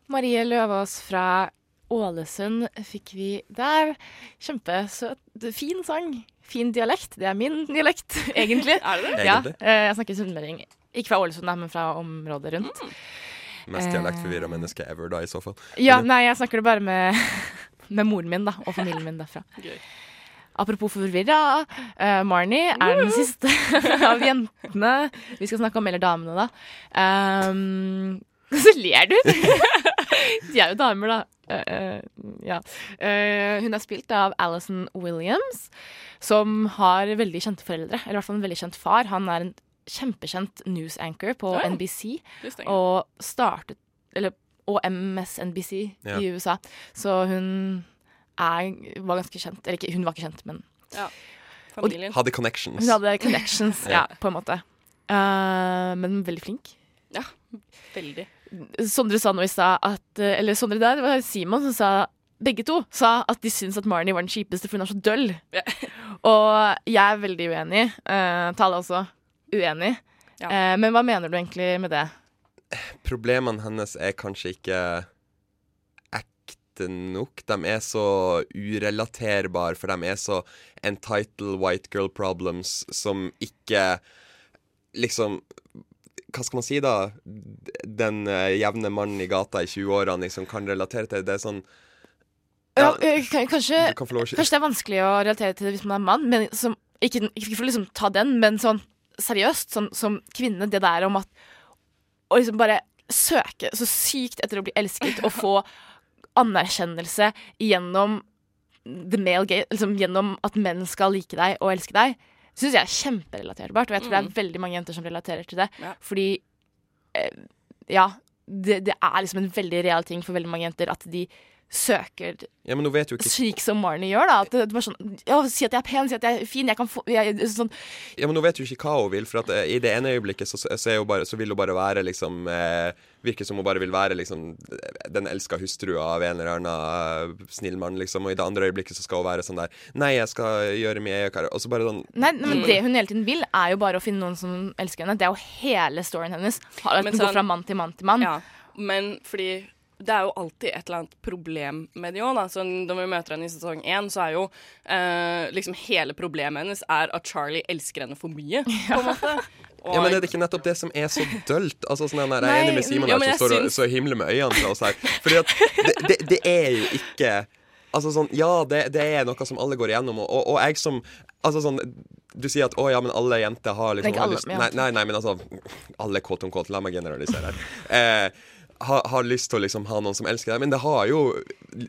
Marie Løvaas fra Ålesund fikk vi der. Kjempesøt, fin sang. Fin dialekt. Det er min dialekt, egentlig. er det det? Ja, eh, jeg snakker sunnmøring. Ikke fra Ålesund, men fra området rundt. Mest Eh, dialektforvirra menneske ever, da, i så fall. Ja, nei, jeg snakker det bare med, med moren min da, og familien min derfra. Gøy. Apropos forvirra, uh, Marnie er den siste av jentene. Vi skal snakke om eller damene, da. Um, så ler du! De er jo damer, da. Uh, uh, ja. Hun er spilt av Alison Williams, som har veldig kjente foreldre. Eller i hvert fall en veldig kjent far. Han er en kjempekjent news anchor på NBC, og startet Eller og MSNBC Ja. i USA. Så hun er, var ganske kjent. Eller ikke, hun var ikke kjent, men Ja. Familien. Hadde connections. hun hadde connections, ja, på en måte. Uh, men veldig flink. Ja, veldig. Sondre sa nå i stad at eh, Eller Sondre der, det var Simon som sa begge to sa at de syns at Marnie var den kjipeste, for hun er så døll. Ja. Og jeg er veldig uenig. Uh, Tale også uenig. Ja. Uh, men hva mener du egentlig med det? Problemene hennes er kanskje ikke ekte nok. De er så urelaterbare, for de er så entitled white girl problems som ikke liksom hva skal man si, da? Den uh, jevne mannen i gata i 20-årene liksom kan relatere til. Det er sånn Ja, ja, kanskje, kan kanskje det er vanskelig å relatere til det hvis man er mann, men som, ikke, ikke for å liksom ta den, men sånn seriøst, sånn, som kvinne, det der om at Å liksom bare søke så sykt etter å bli elsket og få anerkjennelse gjennom the male gay, liksom gjennom at menn skal like deg og elske deg, syns jeg er kjemperelaterbart. Og jeg tror det er veldig mange jenter som relaterer til det. Ja. Fordi eh, ja, det, det er liksom en veldig real ting for veldig mange jenter at de søker Ja, men vet jo ikke slik som Marnie gjør. da At det, det bare sånn Ja, si at jeg er pen, si at jeg er fin, jeg kan få jeg, sånn, Ja, men nå vet jo ikke hva hun vil, for at eh, i det ene øyeblikket så, så, er hun bare, så vil hun bare være liksom eh, Virker som hun bare vil være liksom den elska hustrua av en eller annen eh, snill mann, liksom. Og i det andre øyeblikket så skal hun være sånn der Nei, jeg skal gjøre mye, jeg. Og så bare sånn Nei, men det hun hele tiden vil, er jo bare å finne noen som elsker henne. Det er jo hele storyen hennes. At hun går sånn- fra mann til mann til mann. Ja, men fordi det er jo alltid et eller annet problem med det òg. Når vi møter henne i sesong én, så er jo eh, liksom hele problemet hennes er at Charlie elsker henne for mye. På en måte. Og, Ja, men er det ikke nettopp det som er så dølt? Altså sånn der, Jeg er enig med Simon her ja, som står og syns- så himler med øynene fra oss her. Fordi at det, det, det er jo ikke Altså sånn, Ja, det, det er noe som alle går igjennom, og, og, og jeg som Altså sånn Du sier at å ja, men alle jenter har liksom Ikke har alle, lyst, men nei, nei, nei, men altså Alle kåt om kåt. la meg generalisere her. Eh, har, har lyst til å liksom ha noen som elsker deg, men det har jo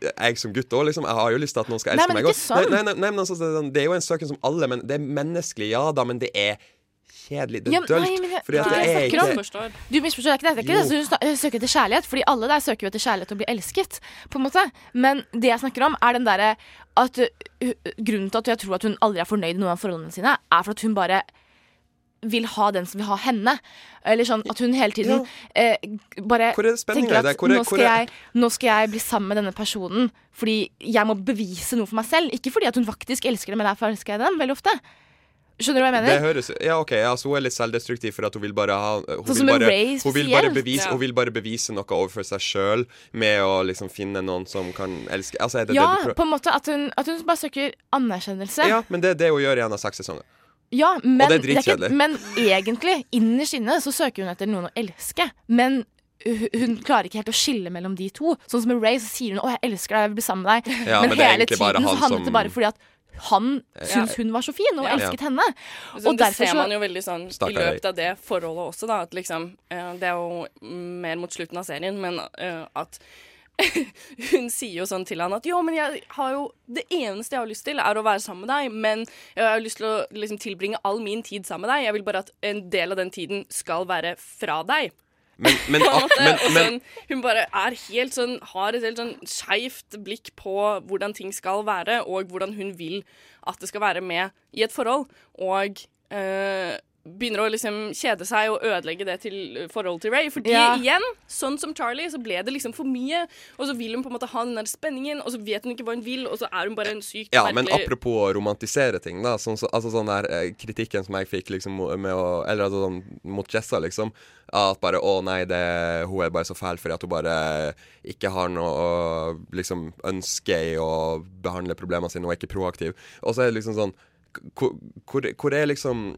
jeg som gutt òg, liksom. Jeg har jo lyst til at noen skal elske meg òg. sånn. Nei, nei, nei, men altså, det, er sånn- det er jo en søken som alle, men det er menneskelig, ja da, men det er kjedelig. Det Ja, er dølt. nei, fordi at det er om- ikke Du misforstår ikke det. Det er ikke det. Hun snak- søker etter kjærlighet, fordi alle der søker jo etter kjærlighet og blir elsket. På en måte Men det jeg snakker om, er den derre at uh, Grunnen til at jeg tror at hun aldri er fornøyd i noen av forholdene sine, er for at hun bare vil ha den som vil ha henne. Eller sånn at hun hele tiden eh, bare er tenker at? Hvor er- nå, skal jeg, nå skal jeg bli sammen med denne personen fordi jeg må bevise noe for meg selv. Ikke fordi at hun faktisk elsker dem, men derfor elsker jeg dem veldig ofte. Skjønner du hva jeg mener? Det høres Ja, OK, ja, så hun er litt selvdestruktiv for at hun vil bare ha Hun, Sånn vil, bare, hun, vil bare bevise, Ja. hun vil bare bevise noe overfor seg sjøl med å liksom finne noen som kan elske Altså, er det ja, det du på en måte at hun, at hun bare søker anerkjennelse. Ja, men det er det hun gjør i en av seks sesonger. Ja, men, det er dritkjedelig. men egentlig, innerst inne, så søker hun etter noen å elske. Men hun, klarer ikke helt å skille mellom de to. Sånn som med Ray, så sier hun 'Å, jeg elsker deg, jeg vil bli sammen med deg'. Ja, men, men hele tiden så han handlet som- det bare fordi at han Ja. syntes hun var så fin, og Ja. elsket henne. Og det ser man jo veldig sånn i løpet av det forholdet også, da. At liksom eh, Det er jo mer mot slutten av serien, men eh, at hun sier jo sånn til han at jo, men jeg har jo Det eneste jeg har lyst til, er å være sammen med deg, men jeg har lyst til å liksom tilbringe all min tid sammen med deg. Jeg vil bare at en del av den tiden skal være fra deg. Men, men, ak- men, men sånn, hun bare er helt sånn har et helt sånn skeivt blikk på hvordan ting skal være, og hvordan hun vil at det skal være med i et forhold. Og eh, begynner å liksom kjede seg og ødelegge det til forholdet til Ray. Fordi Ja. igjen, sånn som Charlie, så ble det liksom for mye. Og så vil hun på en måte ha den der spenningen, og så vet hun ikke hva hun vil, og så er hun bare en sykt Ja, men apropos å romantisere ting, da. Sånn, så, altså sånn der eh, kritikken som jeg fikk liksom med å Eller altså sånn mot Jessa, liksom. At bare Å nei, det, hun er bare så fæl fordi at hun bare ikke har noe å liksom ønske i å behandle problemene sine, og er ikke proaktiv. Og så er det liksom sånn Hvor, hvor, hvor er liksom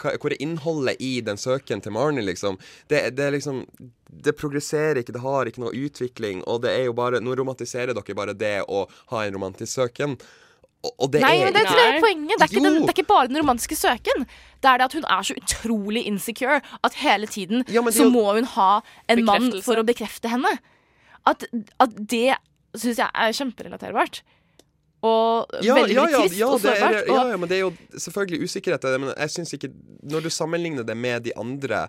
hvor er innholdet i den søken til Marnie, liksom? Det, det er liksom Det progresserer ikke, det har ikke noe utvikling, og det er jo bare Nå romantiserer dere bare det å ha en romantisk søken. Og, og det Nei, er men det, ikke det er poenget. Det er, ikke den, det er ikke bare den romantiske søken. Det er det at hun er så utrolig insecure at hele tiden Ja, så jo- må hun ha en mann for å bekrefte henne. At, at det syns jeg er kjemperelaterbart. Og ja, veldig, ja, veldig ja, trist ja, og det er, sårbart. ja, ja, men det er jo selvfølgelig usikkerhet i det. Men jeg syns ikke Når du sammenligner det med de andre,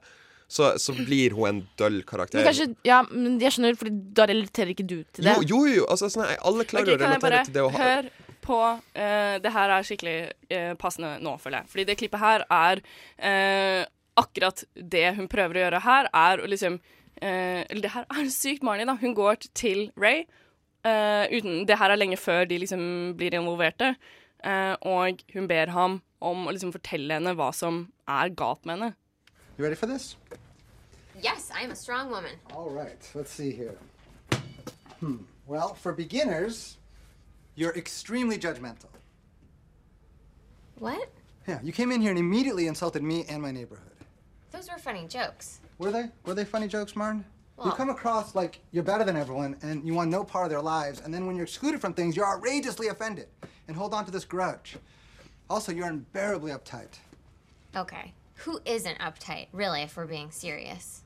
så, så blir hun en døll karakter. Men kanskje, ja, men jeg skjønner, for da relaterer ikke du til det. Jo, jo, jo. Altså, sånn, alle klarer okay, å relatere til det å ha Hør på uh, Det her er skikkelig uh, passende nå, føler jeg. Fordi det klippet her er uh, akkurat det hun prøver å gjøre her, er å liksom eh, Eller det her er sykt Marnie, da. Hun går til Ray. Eh, uten, det her er lenge før de liksom blir involverte. Uh, og hun ber ham om å liksom fortelle henne hva som er galt med henne. You ready for this? Yes, I am a strong woman. All right, let's see here. Hmm. Well, for beginners, you're extremely judgmental. What? Yeah, you came in here and immediately insulted me and my neighborhood. Those were funny jokes. Were they? Were they funny jokes, Martin? You come across like you're better than everyone and you want no part of their lives, and then when you're excluded from things, you're outrageously offended and hold on to this grudge. Also, you're unbearably uptight. Okay. Who isn't uptight, really, if we're being serious?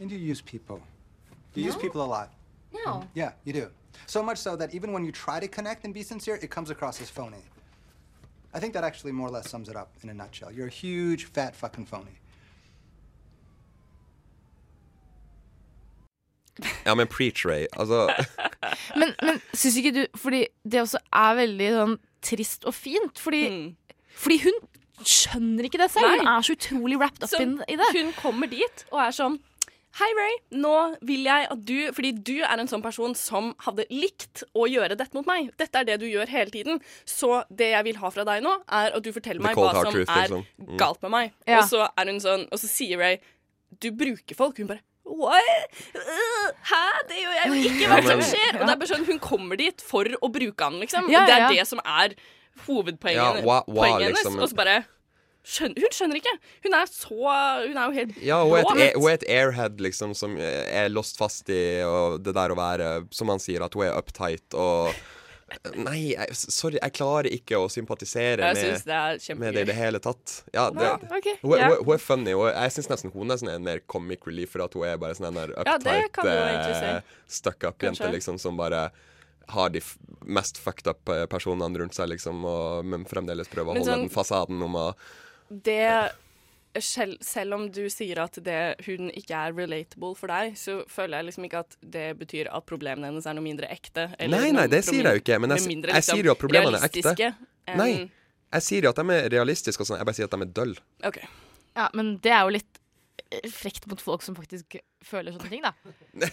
And you use people. You use people a lot. No. Mm-hmm. Yeah, you do. So much so that even when you try to connect and be sincere, it comes across as phony. I think that actually more or less sums it up in a nutshell. You're a huge, fat fucking phony. Ja, men preach, Ray. Altså Men, men syns ikke du Fordi det også er veldig sånn trist og fint. Fordi, fordi hun skjønner ikke det selv. Hun Mm. Er så utrolig wrapped up Så in, i det. Hun kommer dit og er sånn Hei, Ray. Nå vil jeg at du Fordi du er en sånn person som hadde likt å gjøre dette mot meg. Dette er det du gjør hele tiden. Så det jeg vil ha fra deg nå, er at du forteller meg hva som truth, er liksom. Mm. galt med meg. Ja. Og så er hun sånn Og så sier Ray Du bruker folk. Hun bare What? Hæ? Det gjør jeg jo ikke. Hva Ja, som skjer? Og det er bare sånn Hun kommer dit for å bruke han, liksom. Ja, ja, det er det som er hovedpoenget hennes. liksom? Og så bare skjønner, Hun skjønner ikke. Hun er så Hun er jo helt Ja, hun er, blå. et, hun er et airhead, liksom, som er lost fast i og det der å være Som han sier, at hun er uptight og Nei, jeg, sorry, jeg klarer ikke å sympatisere Jeg med, det med det i det hele tatt. Ja, det, Ja, okay, hun, yeah. hun, hun er funny, og jeg syns nesten hun er sånn en mer comic relief, for at hun er bare sånn en Ja, uptight, kan du egentlig si. eh, stuck up-jente, liksom, som bare har de f mest fucked up eh, personene rundt seg, liksom, og, men fremdeles prøver å holde sånn- den fasaden om å det selv, selv om du sier at det, hun ikke er relatable for deg, så føler jeg liksom ikke at det betyr at problemene hennes er noe mindre ekte. eller Nei, nei, det sier jeg jo ikke, men jeg, mindre, liksom, jeg sier jo at problemene er ekte. enn- Nei, jeg sier jo at de er realistiske og sånn, jeg bare sier at de er døll. OK. Ja, men det er jo litt frekt mot folk som faktisk føler sånne ting, da.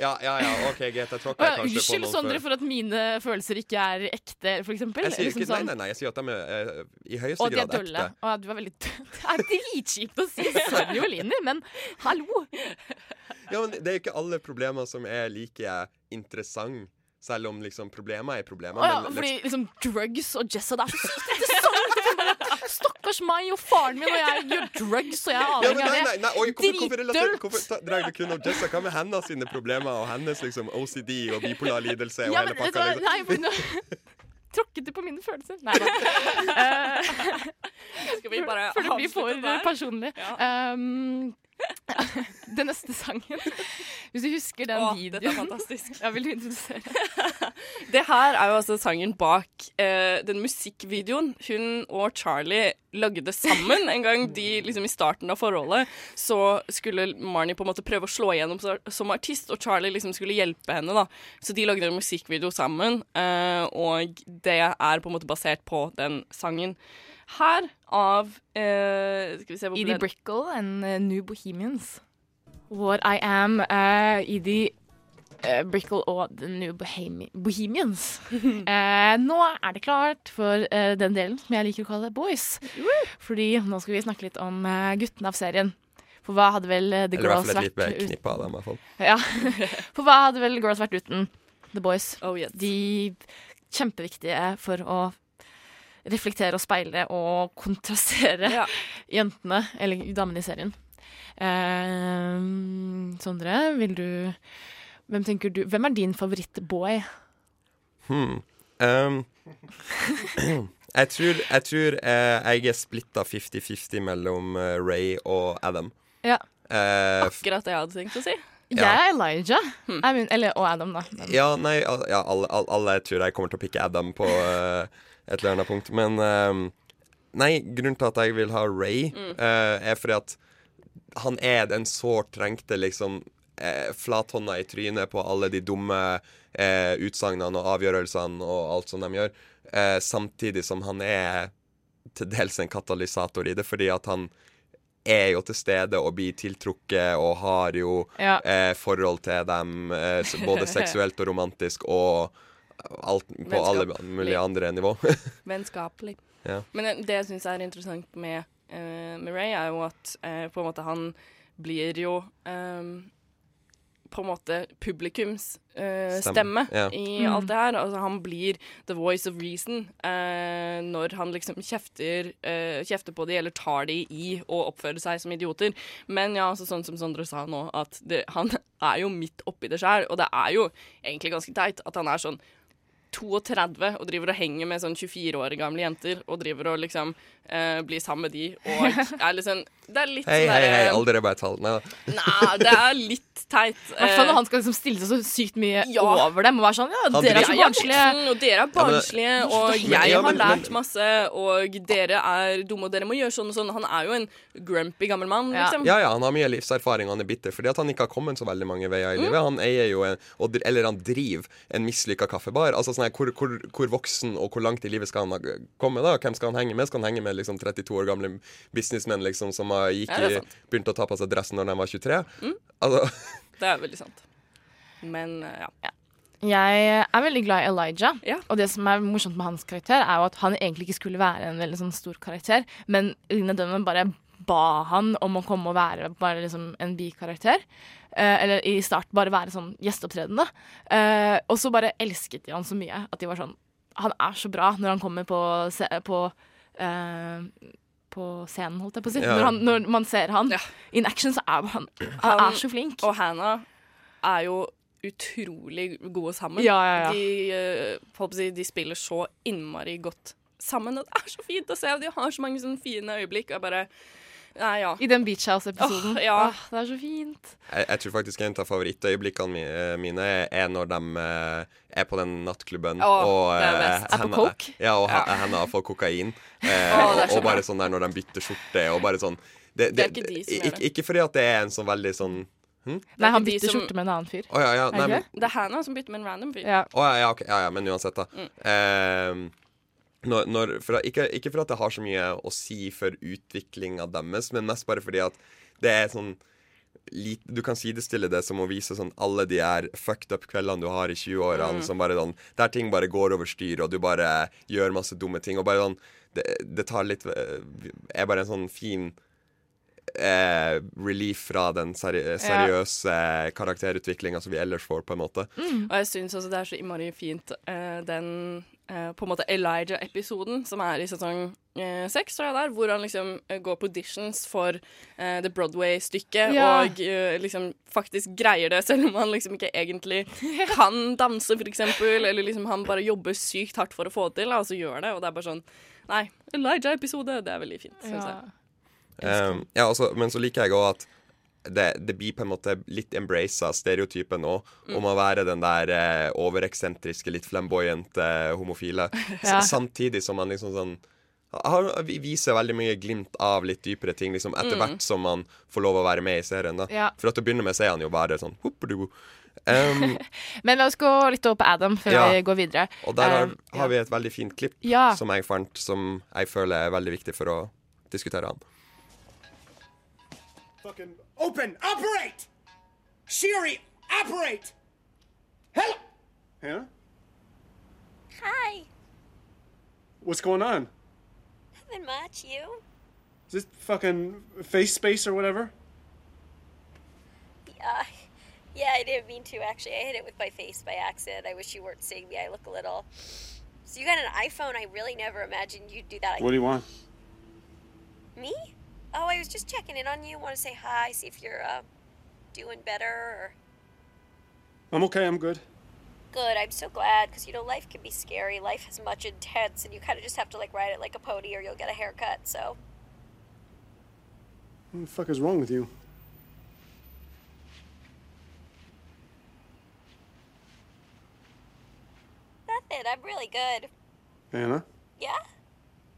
Ja, ja, ja, OK, greit, jeg tråkker Å, kanskje Unnskyld, Sondre, for at mine følelser ikke er ekte, for eksempel. Jeg sier Liksom ikke, nei, sånn- nei, nei, jeg sier at de er eh, i høyeste Og de grad dølle. ekte. Å, du er veldig Det er dritkjipt å si. Sorry, Oline, men hallo. Ja, men Det er jo ikke alle problemer som er like interessante. selv om liksom problemer er problemer. Å, ja, men fordi liksom, liksom drugs og Jessa Det er så sykt liksom Stakkars meg og faren min, og jeg gjør drugs, og jeg er ja, avhengig av det. nei, oi, hvorfor, hvorfor, relaterer- Dritdølt! hvorfor ta- drar du kun om Jessica? Hva med hennes sine problemer og hennes liksom OCD og bipolar lidelse og Ja, hele pakka? Liksom? nei, men, nå tråkket du på mine følelser? Nei da. Uh, Skal vi bare Før det blir for personlig. Ja. Um, den neste sangen Hvis du husker den Åh, videoen dette er fantastisk. Ja, vil du introdusere? Det her er jo altså sangen bak eh, den musikkvideoen hun og Charlie lagde sammen. En gang de liksom i starten av forholdet så skulle Marnie på en måte prøve å slå igjennom som artist, og Charlie liksom skulle hjelpe henne. da. Så de lagde en musikkvideo sammen, eh, og det er på en måte basert på den sangen. Her av uh, Skal vi se hvor Edie Brickle and uh, New Bohemians. What I Am, uh, Edie uh, Brickle og The New Bohemi Bohemians. Eh, nå er det klart for den delen som jeg liker å kalle Boys. Fordi nå skal vi snakke litt om guttene av serien. For hva hadde vel The Eller i hvert Girls vært av dem. Ja. For hva hadde vel Girls vært uten The Boys? Oh, De kjempeviktige for å reflektere og speile og kontrastere Ja. jentene, eller damene i serien. Eh, Sondre, vil du Hvem tenker du Hvem er din favorittboy? Hmm. Um, jeg tror, jeg, tror eh, jeg er splitta 50-50 mellom eh, Ray og Adam. Ja. Eh, Akkurat det jeg hadde tenkt å si. Jeg er Elijah. I mean, eller, og Adam, da. Men- ja, nei, ja, alle, alle, alle tror jeg kommer til å pikke Adam på eh, et eller annet punkt. Men ehm, nei, grunnen til at jeg vil ha Ray, Mm. eh, er fordi at han er den sårt trengte liksom eh, flathånda i trynet på alle de dumme eh, utsagnene og avgjørelsene og alt som de gjør, eh, samtidig som han er til dels en katalysator i det, fordi at han er jo til stede og blir tiltrukket og har jo Ja. eh, forhold til dem, eh, både seksuelt og romantisk og alt, på alle mulige andre nivå. Vennskapelig. ja. Men det- det jeg syns er interessant med, uh, med Ray, er jo at uh, på en måte han blir jo um, på en måte publikums uh, Stemme, stemme ja. i Mm. alt det her. Altså, han blir the voice of reason uh, når han liksom kjefter, uh, kjefter på de eller tar de i å oppføre seg som idioter. Men ja, altså, sånn som Sondre sa nå, at det, han er jo midt oppi det sjøl, og det er jo egentlig ganske teit at han er sånn 32 og driver og henger med sånn 24 år gamle jenter og driver og liksom uh, blir sammen med de og er liksom Det er litt Hei, sånn hei, hei, hei, alder er bare tall. Nei det er litt teit. I hvert fall Eh, når han skal liksom stille seg så sykt mye Ja. over dem og være sånn Ja, Han dere er så barnslige. og dere er barnslige, og men- jeg ja, har lært masse, og dere er dumme, og dere må gjøre sånn og sånn. Han er jo en grumpy gammel mann, Ja. liksom. Ja, ja, han har mye livserfaring, og han er bitter fordi at han ikke har kommet så veldig mange veier i Mm. livet. Han eier jo en, og eller han driver en mislykka kaffebar. Altså sånn her, hvor, hvor, hvor voksen og hvor langt i livet skal han komme, da? Hvem skal han henge med? Skal han henge med liksom 32 år gamle businessmenn liksom som gikk Ja, i, begynte å ta på seg dressen når de var 23? Mm. Altså, Det er veldig sant. Men ja. ja. Jeg er veldig glad i Elijah, Ja. og det som er morsomt med hans karakter, er jo at han egentlig ikke skulle være en veldig sånn stor karakter, men Lina Dunham bare ba han om å komme og være bare liksom en bikarakter. Eh, eller i start bare være sånn gjesteopptredende. Eh, og så bare elsket de han så mye at de var sånn Han er så bra når han kommer på, se, på eh, på scenen, holdt jeg på å si. Ja. Når, han, når man ser han Ja. in action, så er han, han, Han- er så flink. Og Hannah er jo utrolig gode sammen. Ja, ja, ja. De, eh, holdt på å si, de spiller så innmari godt sammen, og det er så fint å se. og De har så mange sånne fine øyeblikk. Og jeg bare Nei, ja. I den Beach House-episoden. Oh, ja. oh, det er så fint. Jeg, jeg tror faktisk en av favorittøyeblikkene mine er når de eh, er på den nattklubben oh, og det er eh. Er på coke? Ja, og Ja. har fått kokain. Eh, er og, og bare sånn der når de bytter skjorte, og bare sånn Det, Det er ikke de som gjør det. ikke fordi at det er en sånn veldig sånn hm? Nei, han bytter som- skjorte med en annen fyr. Oh, ja, ja. Er Nei, det men, Det er Hannah som bytter med en random fyr. Ja. Oh, ja, ja, ok. ja, ja, men uansett, da. Mm. Eh, når, når, for, ikke, ikke for at det har så mye å si for utviklinga deres, men mest bare fordi at det er sånn Du kan sidestille det som å vise sånn alle de her fucked up kveldene du har i 20-årene, Mm. som bare sånn Der ting bare går over styr, og du bare gjør masse dumme ting, og bare sånn Det, det tar litt eh, Er bare en sånn fin eh, relief fra den seri seriøse karakterutviklinga som vi ellers får, på en måte. Og jeg syns også det er så innmari fint eh, den eh, på en måte Elijah-episoden som er i sesong eh, seks, tror jeg det er, hvor han liksom eh, går på auditions for eh, The Broadway-stykket Ja. og eh, liksom faktisk greier det, selv om han liksom ikke egentlig kan danse, for eksempel, eller liksom han bare jobber sykt hardt for å få det til, og så gjør det, og det er bare sånn Nei, Elijah-episode, det er veldig fint, syns Ja. jeg. Um, ja, altså, men så liker jeg òg at det, det blir på en måte litt embraced av stereotypen òg, Mm. om å være den der eh, overeksentriske, litt flamboyante homofile. Ja. Samtidig som man liksom sånn har, viser veldig mye glimt av litt dypere ting liksom etter Mm. hvert som man får lov å være med i serien. da Ja. For til å begynne med så er han jo bare sånn. Um, Men la oss gå litt over på Adam før Ja. vi går videre. og der har, Um, har vi et veldig fint klipp som jeg fant, som jeg føler er veldig viktig for å diskutere han. Fucking open! Operate! Siri, operate! Hello! Hannah? Hi. What's going on? Nothing much. You? Is this fucking face space or whatever? Yeah. Yeah, I didn't mean to actually. I hit it with my face by accident. I wish you weren't seeing me. I look a little. So you got an iPhone. I really never imagined you'd do that. What do you want? Me? I was just checking in on you. Want to say hi, see if you're uh, doing better or I'm okay, I'm good. good. I'm so glad because you know life can be scary. Life is much intense, and you kind of just have to like ride it like a pony, or you'll get a haircut. So What the fuck is wrong with you? nothing. I'm really good. Anna. Yeah.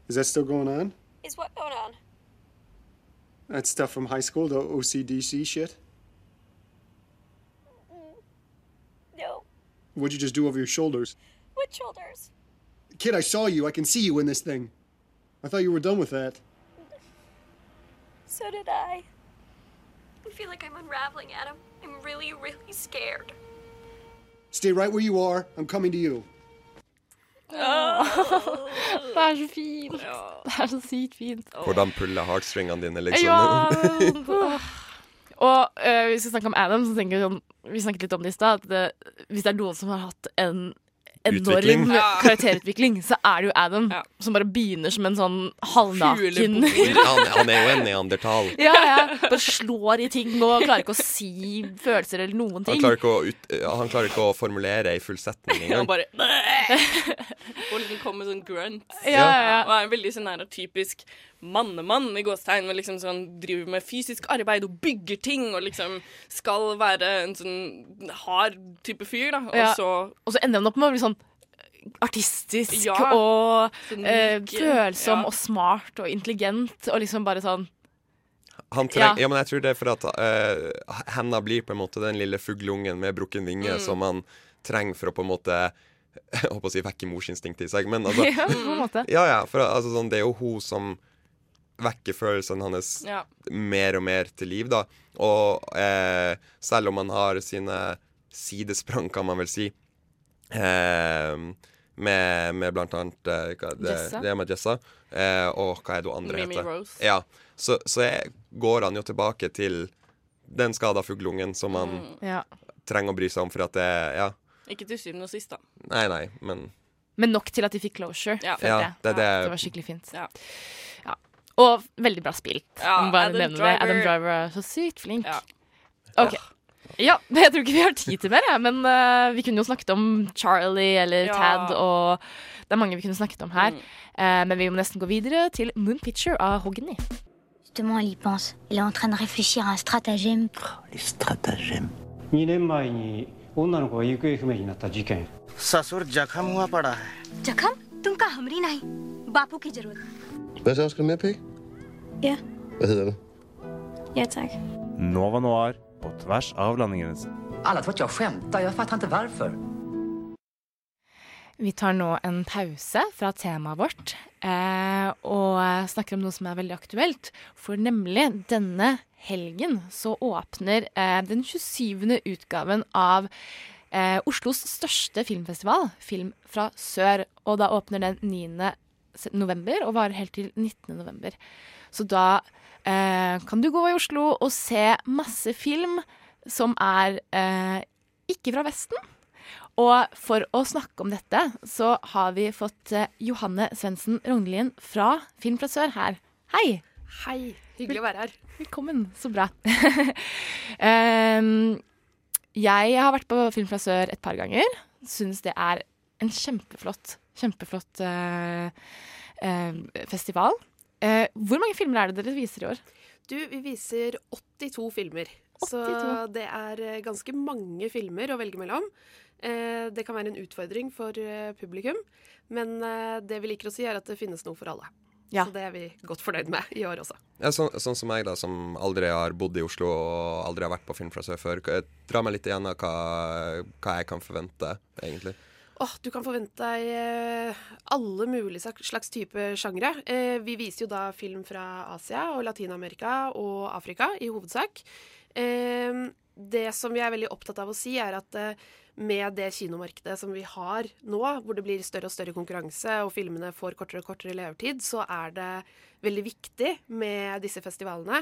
Is that still going on? Is what going on? That stuff from high school, the OCDC shit? Mm, no. What'd you just do over your shoulders? What shoulders? Kid, I saw you. I can see you in this thing. I thought you were done with that. So did I. I feel like I'm unraveling, Adam. I'm really, really scared. Stay right where you are. I'm coming to you. Det er så fint. Det er så sykt fint. Hvordan pulle heartstringene dine, liksom. Ja! Og eh, hvis vi snakker om Adam, så tenker vi sånn Vi snakket litt om det i stad. Hvis det er noen som har hatt en. Enorm karakterutvikling, så er det jo Adam. Som bare begynner som en sånn halvnaken han, han er jo en neandertal. Ja, ja. Bare slår i ting og klarer ikke å si følelser eller noen Han ting. klarer, ikke å ut, han klarer ikke å formulere ei full setning Han engang. bare Og liksom kommer med sånn grunt. Ja, ja, ja. Og er en veldig sånn her typisk mannemann i gåstegn. men liksom sånn, driver med fysisk arbeid og bygger ting og liksom skal være en sånn hard type fyr, da. Og Ja. så Og så ender han opp med å bli sånn artistisk Ja. og Sånn eh, følsom ja. og smart og intelligent og liksom bare sånn Han treng, Ja. ja. men jeg tror det er for at uh, henda blir på en måte den lille fugleungen med brukken vinge Mm. som han trenger for å på en måte jeg håper å si vekke morsinstinktet i seg. Men altså, Ja, på en måte. Ja, ja, for altså, sånn, det er jo hun som vekker følelsene hans Ja. mer og mer til liv, da. Og eh, selv om han har sine sidesprang, kan man vel si, eh, med, med blant annet eh, hva, det, Jessa. det med Jessa, eh, og hva er det andre Mimi heter? Rose. Ja, så, så jeg, går han jo tilbake til den skada fuglungen som han Mm. Ja. trenger å bry seg om, for at det Ja, Ikke til syvende og sist, da. nei, nei, men Men nok til at de fikk closure. Ja. følte Ja, jeg. det det- det var skikkelig fint. Ja. Ja. Og veldig bra spilt. Ja, Må bare Adam nevne det. Driver. Adam Driver er så sykt flink. Ja. OK. Ja, jeg tror ikke vi har tid til mer, jeg, men eh, vi kunne jo snakket om Charlie eller Ja. Tad, og det er mange vi kunne snakket om her. Eh, men vi må nesten gå videre til Moon Picture av Hogny. Justement, elle y pense. Elle est en train de réfléchir à un stratagème. Les stratagèmes. 2年前に女の子が行方不明になった事件 ससुर जख्म हुआ पड़ा है जखम तुमका हमरी नहीं बापू की जरूरत Hvad så? Skal du med, Pig? Ja. Hvad hedder det? Ja, tak. Nova Noir på tvers av landegrensen. Alla tror att jag skämtar, jag fattar inte varför. Vi tar nå en pause fra temaet vårt eh, og snakker om noe som er veldig aktuelt. For nemlig denne helgen så åpner eh, den 27. utgaven av eh, Oslos største filmfestival, Film fra sør. Og da åpner den 9. november og varer helt til 19. november. Så da eh, kan du gå i Oslo og se masse film som er eh, ikke fra Vesten. Og for å snakke om dette, så har vi fått eh, Johanne Svendsen Rognlien fra Film fra sør her. Hei! Hei. Hyggelig å være her. Velkommen. Så bra. um, jeg har vært på Film fra sør et par ganger. Syns det er en kjempeflott, kjempeflott eh, eh, festival. Eh, hvor mange filmer er det dere viser i år? Du, vi viser 82 filmer. Så det er eh, ganske mange filmer å velge mellom. Eh, Det kan være en utfordring for eh, publikum, men eh, det vi liker å si, er at det finnes noe for alle. Ja. Så det er vi godt fornøyd med i år også. Ja, så, sånn som meg, da, som aldri har bodd i Oslo og aldri har vært på Film fra sør før. Dra meg litt igjen av hva, hva jeg kan forvente, egentlig. Åh, du kan forvente deg eh, alle mulige slags type sjangre. Eh, vi viser jo da film fra Asia og Latin-Amerika og Afrika i hovedsak. Eh, det som vi er veldig opptatt av å si, er at eh, med det kinomarkedet som vi har nå, hvor det blir større og større konkurranse og filmene får kortere og kortere levetid, så er det veldig viktig med disse festivalene.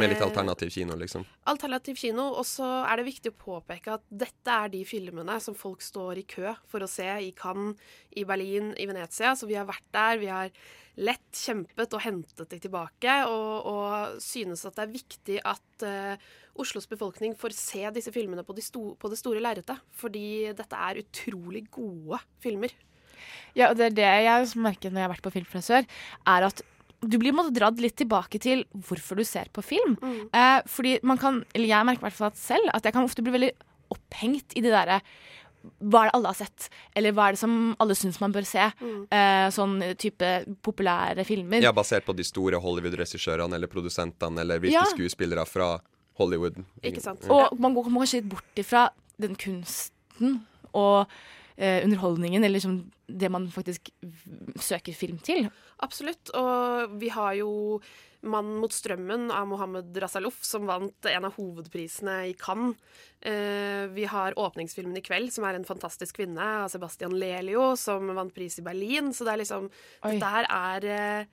Med litt Eh, alternativ kino, liksom. alternativ kino. Og så er det viktig å påpeke at dette er de filmene som folk står i kø for å se i Cannes, i Berlin, i Venezia. Så vi har vært der. Vi har lett kjempet og hentet de tilbake. Og, og synes at det er viktig at uh, Oslos befolkning får se disse filmene på, de sto på det store lerretet. Fordi dette er utrolig gode filmer. Ja, og det er det jeg merker når jeg har vært på Film fra sør, er at du blir måtte dratt litt tilbake til hvorfor du ser på film. Eh, fordi man kan, eller jeg merker i hvert fall at selv, at jeg kan ofte bli veldig opphengt i det derre hva er det alle har sett, eller hva er det som alle syns man bør se? Eh, sånn type populære filmer. Ja, basert på de store Hollywood-regissørene eller produsentene eller hvilke Ja. skuespillere fra Hollywood. Ikke sant. Mm. Og man går kanskje litt bort ifra den kunsten og underholdningen, eller liksom det man faktisk søker film til. Absolutt. Og vi har jo 'Mannen mot strømmen' av Mohammed Razalouf, som vant en av hovedprisene i Cannes. Eh, vi har åpningsfilmen i kveld, som er en fantastisk kvinne, av Sebastian Lelio, som vant pris i Berlin. Så det er liksom Oi. Dette her er eh,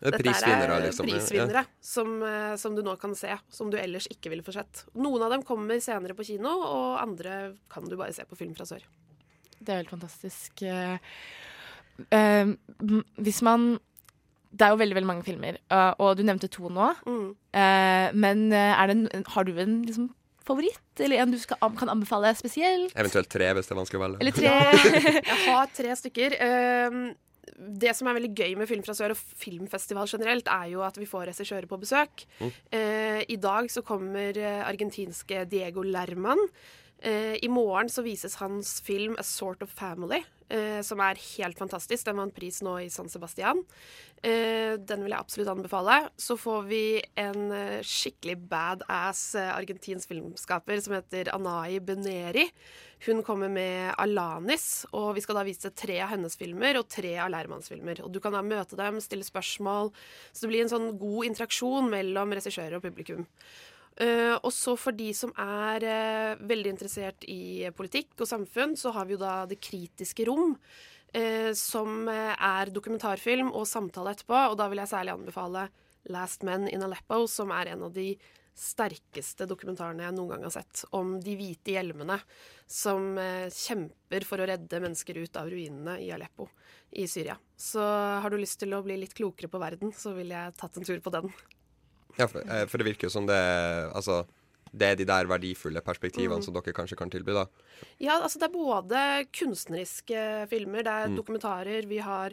Det er dette prisvinnere, er liksom, ja. som, eh, som du nå kan se, som du ellers ikke ville få sett. Noen av dem kommer senere på kino, og andre kan du bare se på Film fra sør. Det er helt fantastisk. Eh, hvis man Det er jo veldig veldig mange filmer, uh, og du nevnte to nå. Mm. Uh, men det en, har du en liksom, favoritt, eller en du skal, kan anbefale spesielt? Eventuelt tre, hvis det er vanskelig å velge. Eller tre. Jeg har tre stykker. Ehm, det som er veldig gøy med Film fra sør og filmfestival generelt, er jo at vi får regissører på besøk. Mm. Eh, I dag så kommer argentinske Diego Lerman. Eh, I morgen så vises hans film 'A Sort of Family', eh, som er helt fantastisk. Den vant pris nå i San Sebastian. Eh, den vil jeg absolutt anbefale. Så får vi en eh, skikkelig badass eh, argentinsk filmskaper som heter Anai Beneri. Hun kommer med Alanis, og vi skal da vise tre av hennes filmer og tre av lærmanns filmer. Og du kan da møte dem, stille spørsmål. Så det blir en sånn god interaksjon mellom regissører og publikum. Eh, og så for de som er uh, veldig interessert i politikk og samfunn, så har vi jo da Det kritiske rom, Uh, som er dokumentarfilm og samtale etterpå. Og da vil jeg særlig anbefale Last Men in Aleppo, som er en av de sterkeste dokumentarene jeg noen gang har sett. Om de hvite hjelmene som kjemper for å redde mennesker ut av ruinene i Aleppo i Syria. Så har du lyst til å bli litt klokere på verden, så ville jeg tatt en tur på den. Ja, for, eh, for det virker jo som det Altså, det er de der verdifulle perspektivene Mm. som dere kanskje kan tilby, da. Ja, altså det er både kunstneriske filmer, det er Mm. dokumentarer, vi har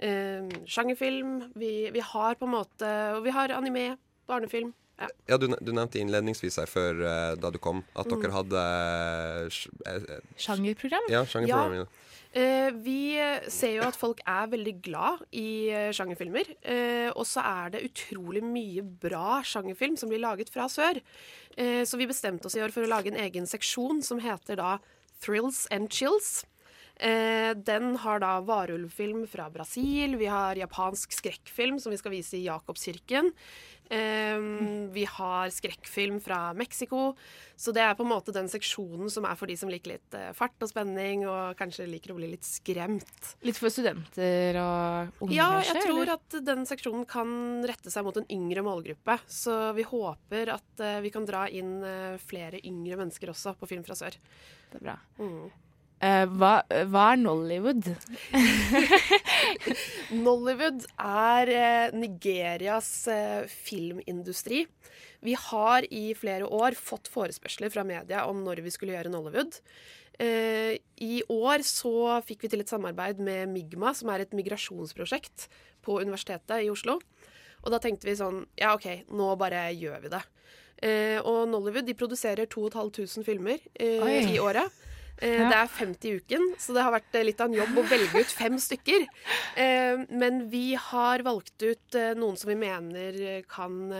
eh, sjangerfilm, vi, vi har på en måte Og vi har anime, barnefilm. Ja. Ja, du, du nevnte innledningsvis her før eh, da du kom, at Mm. dere hadde eh, sj- eh, Sjangerprogram? Ja, sjangerprogram. Ja. Eh, vi ser jo at folk er veldig glad i eh, sjangerfilmer. Eh, og så er det utrolig mye bra sjangerfilm som blir laget fra sør. Så vi bestemte oss i år for å lage en egen seksjon som heter da Thrills and Chills. Eh, den har da varulvfilm fra Brasil, vi har japansk skrekkfilm som vi skal vise i Jakobskirken. Eh, vi har skrekkfilm fra Mexico. Så det er på en måte den seksjonen som er for de som liker litt eh, fart og spenning, og kanskje liker å bli litt skremt. Litt for studenter og unge, Ja, jeg tror eller? at den seksjonen kan rette seg mot en yngre målgruppe. Så vi håper at eh, vi kan dra inn eh, flere yngre mennesker også på Film fra sør. Det er bra. Mm. Eh, hva, hva er Nollywood? Nollywood er eh, Nigerias eh, filmindustri. Vi har i flere år fått forespørsler fra media om når vi skulle gjøre Nollywood. Eh, I år så fikk vi til et samarbeid med Migma, som er et migrasjonsprosjekt på Universitetet i Oslo. Og da tenkte vi sånn Ja, OK, nå bare gjør vi det. Og Nollywood de produserer 2500 filmer i året. Eh, Ja. Det er 50 i uken, så det har vært eh, litt av en jobb å velge ut fem stykker. Eh, men vi har valgt ut noen som vi mener kan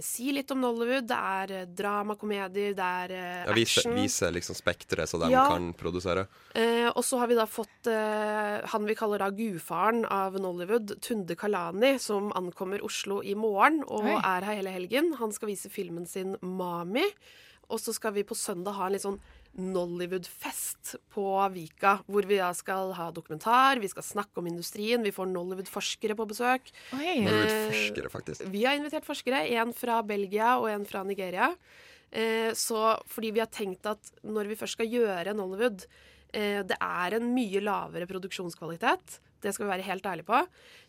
si litt om Nollywood. Det er dramakomedier, det er action. Ja, vise, action. vise liksom spekteret så de Ja. kan produsere. Eh, og så har vi da fått eh, han vi kaller da gudfaren av Nollywood, Tunde Kalani, som ankommer Oslo i morgen og Oi. er her hele helgen. Han skal vise filmen sin Mami. Og så skal vi på søndag ha en litt sånn Nollywood-fest på Vika, hvor vi da skal ha dokumentar, vi skal snakke om industrien, vi får Nollywood-forskere på besøk. Nollywood-forskere, faktisk. Vi har invitert forskere, en fra Belgia og en fra Nigeria. Eh, så fordi vi har tenkt at når vi først skal gjøre Nollywood, eh, det er en mye lavere produksjonskvalitet. Det skal vi være helt ærlige på.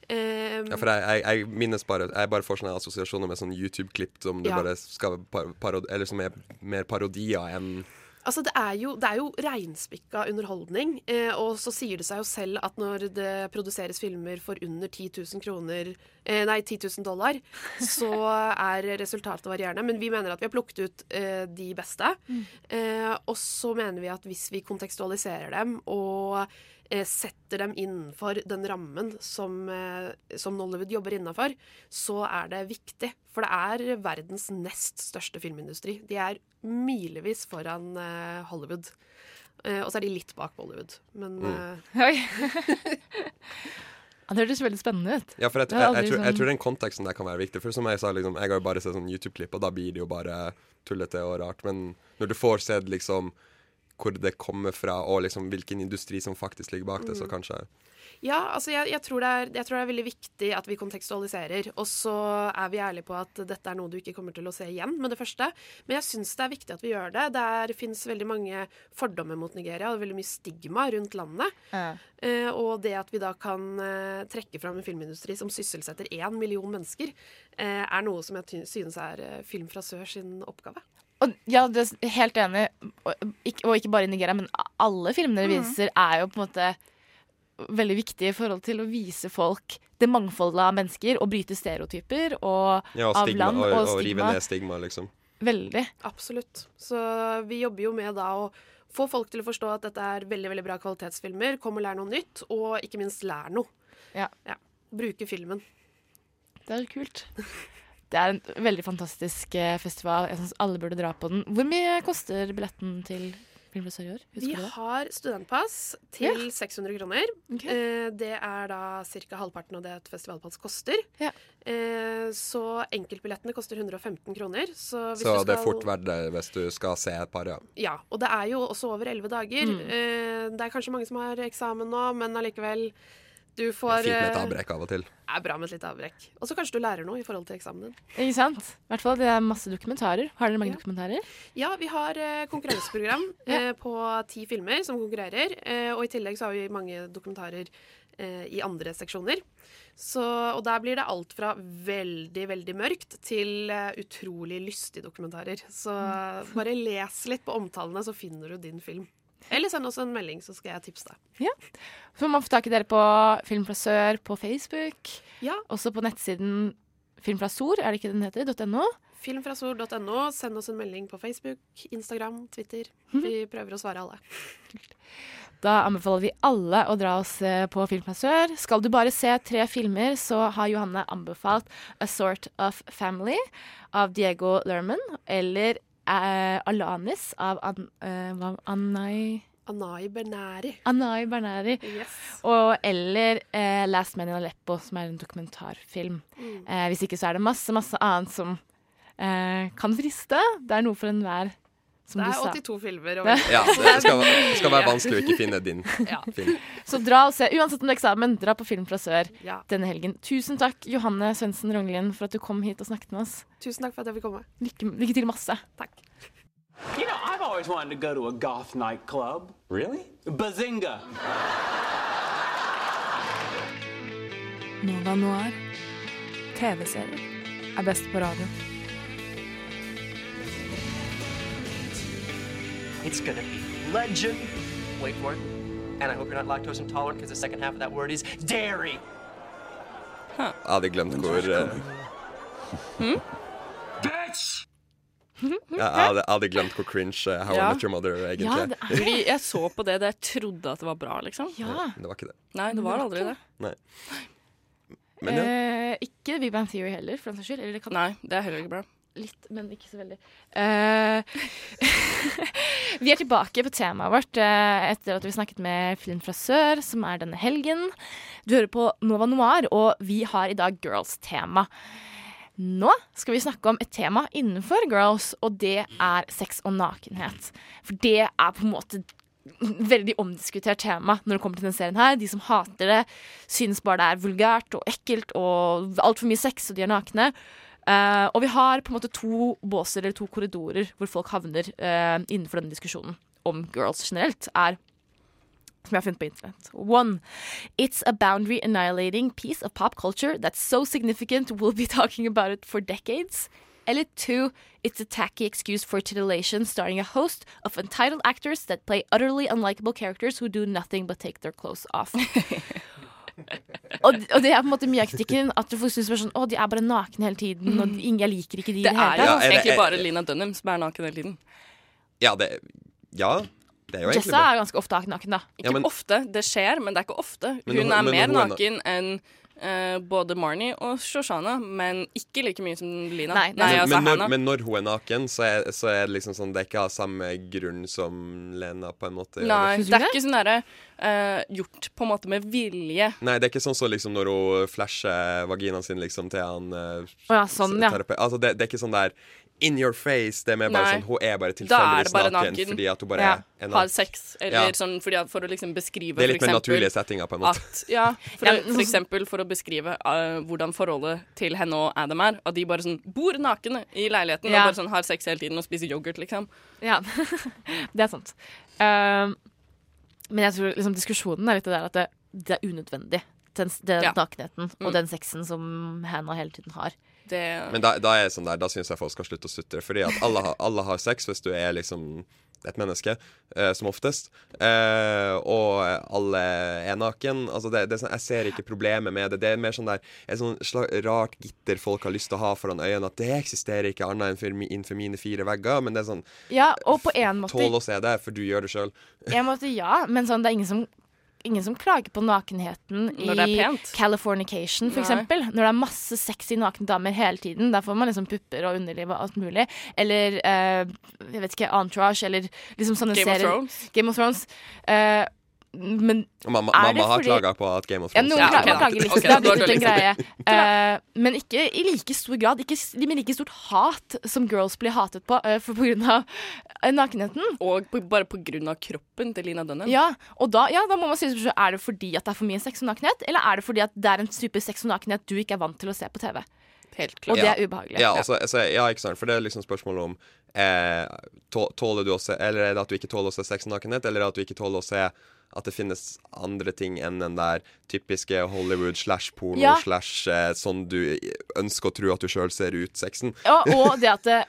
Um, Ja, for jeg, jeg, jeg minnes bare Jeg bare får sånne assosiasjoner med sånn YouTube-klipp som Ja. par, som er mer parodier enn Altså, det er jo, det er jo reinspikka underholdning. Eh, og så sier det seg jo selv at når det produseres filmer for under 10 000 kroner eh, Nei, 10 000 dollar, så er resultatet varierende. Men vi mener at vi har plukket ut eh, de beste. Eh, og så mener vi at hvis vi kontekstualiserer dem og setter dem innenfor den rammen som, eh, som Nollywood jobber innafor, så er det viktig. For det er verdens nest største filmindustri. De er milevis foran eh, Hollywood. Eh, og så er de litt bak Bollywood. Men Mm. eh, det hørtes veldig spennende ut. Ja, for jeg, Det jeg, jeg, tror, jeg sånn- tror den konteksten der kan være viktig. For som jeg sa, liksom, jeg har jo bare sett sånn YouTube-klipp, og da blir det jo bare tullete og rart. Men når du får sett liksom hvor det kommer fra, og liksom hvilken industri som faktisk ligger bak det, så Mm. kanskje Ja, altså jeg, jeg, tror det er, jeg tror det er veldig viktig at vi kontekstualiserer. Og så er vi ærlige på at dette er noe du ikke kommer til å se igjen med det første. Men jeg syns det er viktig at vi gjør det. Det fins veldig mange fordommer mot Nigeria og veldig mye stigma rundt landet. Ja. Eh, og det at vi da kan eh, trekke fram en filmindustri som sysselsetter én million mennesker, eh, er noe som jeg synes er eh, Film fra sør sin oppgave. Og, ja, det er helt enig. Og ikke, og ikke bare i Nigeria, men alle filmene dere viser, mm. er jo på en måte veldig viktige i forhold til å vise folk det mangfoldet av mennesker, og bryte stereotyper og Ja, og av stigma, land og, og, og rive ned stigma, liksom. Veldig. Absolutt. Så vi jobber jo med da å få folk til å forstå at dette er veldig veldig bra kvalitetsfilmer. Kom og lær noe nytt, og ikke minst lær noe. Ja. Bruke filmen. Det er kult. Det er en veldig fantastisk eh, festival. Jeg syns alle burde dra på den. Hvor mye koster billetten til Film i år? Vi Husker har studentpass til 600 kroner. Eh, det er da ca. halvparten av det et festivalpass koster. Eh, så enkeltbillettene koster 115 kroner. Så, hvis Så du det er fort verdt det hvis du skal se et par, ja. Ja, og det er jo også over elleve dager. Mm. Eh, det er kanskje mange som har eksamen nå, men allikevel Du får Fint med et eh, avbrekk av og til. er bra med et lite avbrekk. Og så kanskje du lærer noe i forhold til eksamen din. Ikke sant? I hvert fall det er masse dokumentarer. Har dere mange dokumentarer? Ja, vi har eh, konkurranseprogram eh, på ti filmer som konkurrerer. Eh, og i tillegg så har vi mange dokumentarer eh, i andre seksjoner. Så, og der blir det alt fra veldig, veldig mørkt til utrolig lystige dokumentarer. Så bare les litt på omtalene, så finner du din film. Eller send oss en melding, så skal jeg tipse deg. Ja. Så man får tak i dere på Film fra sør på Facebook. Ja. Også på nettsiden Film fra Sor, er det ikke den heter? .no. Filmfrasor.no. Send oss en melding på Facebook, Instagram, Twitter. Vi prøver å svare alle. Da anbefaler vi alle å dra oss eh, på Film fra sør. Skal du bare se tre filmer, så har Johanne anbefalt A Sort of Family av Diego Lerman eller eh, Alanis av An eh, Anai Anai Bernari. Anai Bernari. Yes. Og eller eh, Last Man in Aleppo, som er en dokumentarfilm. Mm. Eh, hvis ikke så er det masse, masse annet som eh, kan friste. Det er noe for enhver, Det du er 82 filmer. Det- Ja, det skal, skal være vanskelig å ikke finne din Ja. film. Så dra og se, uansett om det er eksamen, dra på Film fra sør Ja. denne helgen. Tusen takk, Johanne Svendsen Ronglien, for at du kom hit og snakket med oss. Tusen takk for at jeg fikk komme. Lykke, lykke til masse. Takk. You know, I've always wanted to go to a goth nightclub. Really? Bazinga! Nova Noir. TV-serier er best på radio. It's gonna be legend. Wait for it. And I hope you're not lactose intolerant because the second half of that word is dairy. Jeg hadde glemt hvor hmm? Bitch! jeg, hadde, hadde glemt hvor cringe eh, How Ja. I Met Your Mother egentlig er. Fordi jeg så på det da jeg trodde at det var bra, liksom. Ja. Det var ikke det. Nei, det var aldri det. Nei. Men ja. Eh, ikke Big Bang Theory heller, for den saks skyld. Eller det kan Nei, det er heller ikke bra. Litt, men ikke så veldig. Uh, vi er tilbake på temaet vårt uh, etter at vi snakket med Film fra sør, som er denne helgen. Du hører på Nova Noir, og vi har i dag girls-tema. Nå skal vi snakke om et tema innenfor girls, og det er sex og nakenhet. For det er på en måte veldig omdiskutert tema når det kommer til denne serien her. De som hater det, synes bare det er vulgært og ekkelt og altfor mye sex, og de er nakne. Eh, og vi har på en måte to båser eller to korridorer hvor folk havner uh, innenfor denne diskusjonen om girls generelt, er som jeg har funnet på internett. One, it's a boundary annihilating piece of pop culture that's so significant we'll be talking about it for decades. Eller two, it's a tacky excuse for titillation starring a host of entitled actors that play utterly unlikable characters who do nothing but take their clothes off. og, og det er på en måte mye av kritikken. At folk syns sånn, å, de er bare nakne hele tiden, og ingen- jeg liker ikke de Det det er jo Ja, er det- egentlig bare Lina Dunham som er naken hele tiden. Ja, det, ja, det er jo Jessa er ganske ofte naken, da. Ikke Ja, men- ofte, det skjer, men det er ikke ofte. Hun men, er men mer hun er naken enn eh, både Marnie og Shoshana, men ikke like mye som Lina. Nei, Nei, altså men, når, men når hun er naken, så er, så er det liksom sånn Det er ikke av samme grunn som Lena, på en måte. Nei, det. er ikke sånn derre eh, gjort på en måte med vilje. Nei, det er ikke sånn som liksom når hun flasher vaginaen sin liksom til han uh, oh, ja, sånn, ja. Altså, det, det er ikke sånn der in your face. Det med bare Nei. sånn Hun er bare tilfeldigvis naken, naken. fordi at hun bare Ja. er Har naken. sex, eller Ja. sånn fordi at, for å liksom beskrive Det er litt mer naturlige settinger, på en måte. At, ja, for, Ja, å- for eksempel for å beskrive uh, hvordan forholdet til henne og Adam er. At de bare sånn bor nakne i leiligheten Ja. og bare sånn har sex hele tiden og spiser yoghurt, liksom. Ja, det er sant. Uh, men jeg tror liksom diskusjonen er litt det der at det, det er unødvendig. Den, den Ja. nakenheten Mm. og den sexen som Hannah hele tiden har. Det Men da, da er jeg sånn der Da syns jeg folk skal slutte å sutre. Fordi at alle, har- alle har sex hvis du er liksom et menneske, eh, som oftest. Eh, og alle er naken. Altså det, det er sånn, jeg ser ikke problemet med det. Det er mer sånn der et sånn rart gitter folk har lyst til å ha foran øynene. At det eksisterer ikke annet enn innenfor mine fire vegger. Men det er sånn Ja, og på en måte Tål å se det, for du gjør det sjøl. Ja, men sånn, det er ingen som Ingen som klager på nakenheten i. Californication, for Nei. eksempel. Når det er masse sexy nakne damer hele tiden. Der får man liksom pupper og underliv og alt mulig. Eller eh, jeg vet ikke, Entourage, eller liksom sånne Game of serier. Thrones. Game of Thrones. Eh, Men mamma, er det mamma har fordi- klaga på at Game of Thrones Ja, noen ja, klager, klager litt. Okay, det har blitt en greie. Uh, men ikke i like stor grad. Ikke med like stort hat som girls blir hatet på uh, for, på grunn av eh, nakenheten. Og på, bare på grunn av kroppen til Lina Dunham. Ja, og da, ja, da må man si Er det fordi at det er for mye sex og nakenhet, eller er det fordi at det er en type sex og nakenhet du ikke er vant til å se på TV? Helt Og det er ubehagelig. Ja, altså, altså, ja, ikke sant. For det er liksom spørsmålet om eh, Tåler du å se Eller er det at du ikke tåler å se sex og nakenhet, eller at du ikke tåler å se at det finnes andre ting enn den der typiske Hollywood slash porno Ja. slash eh, sånn du ønsker å tro at du sjøl ser ut-sexen. Ja, og det at det,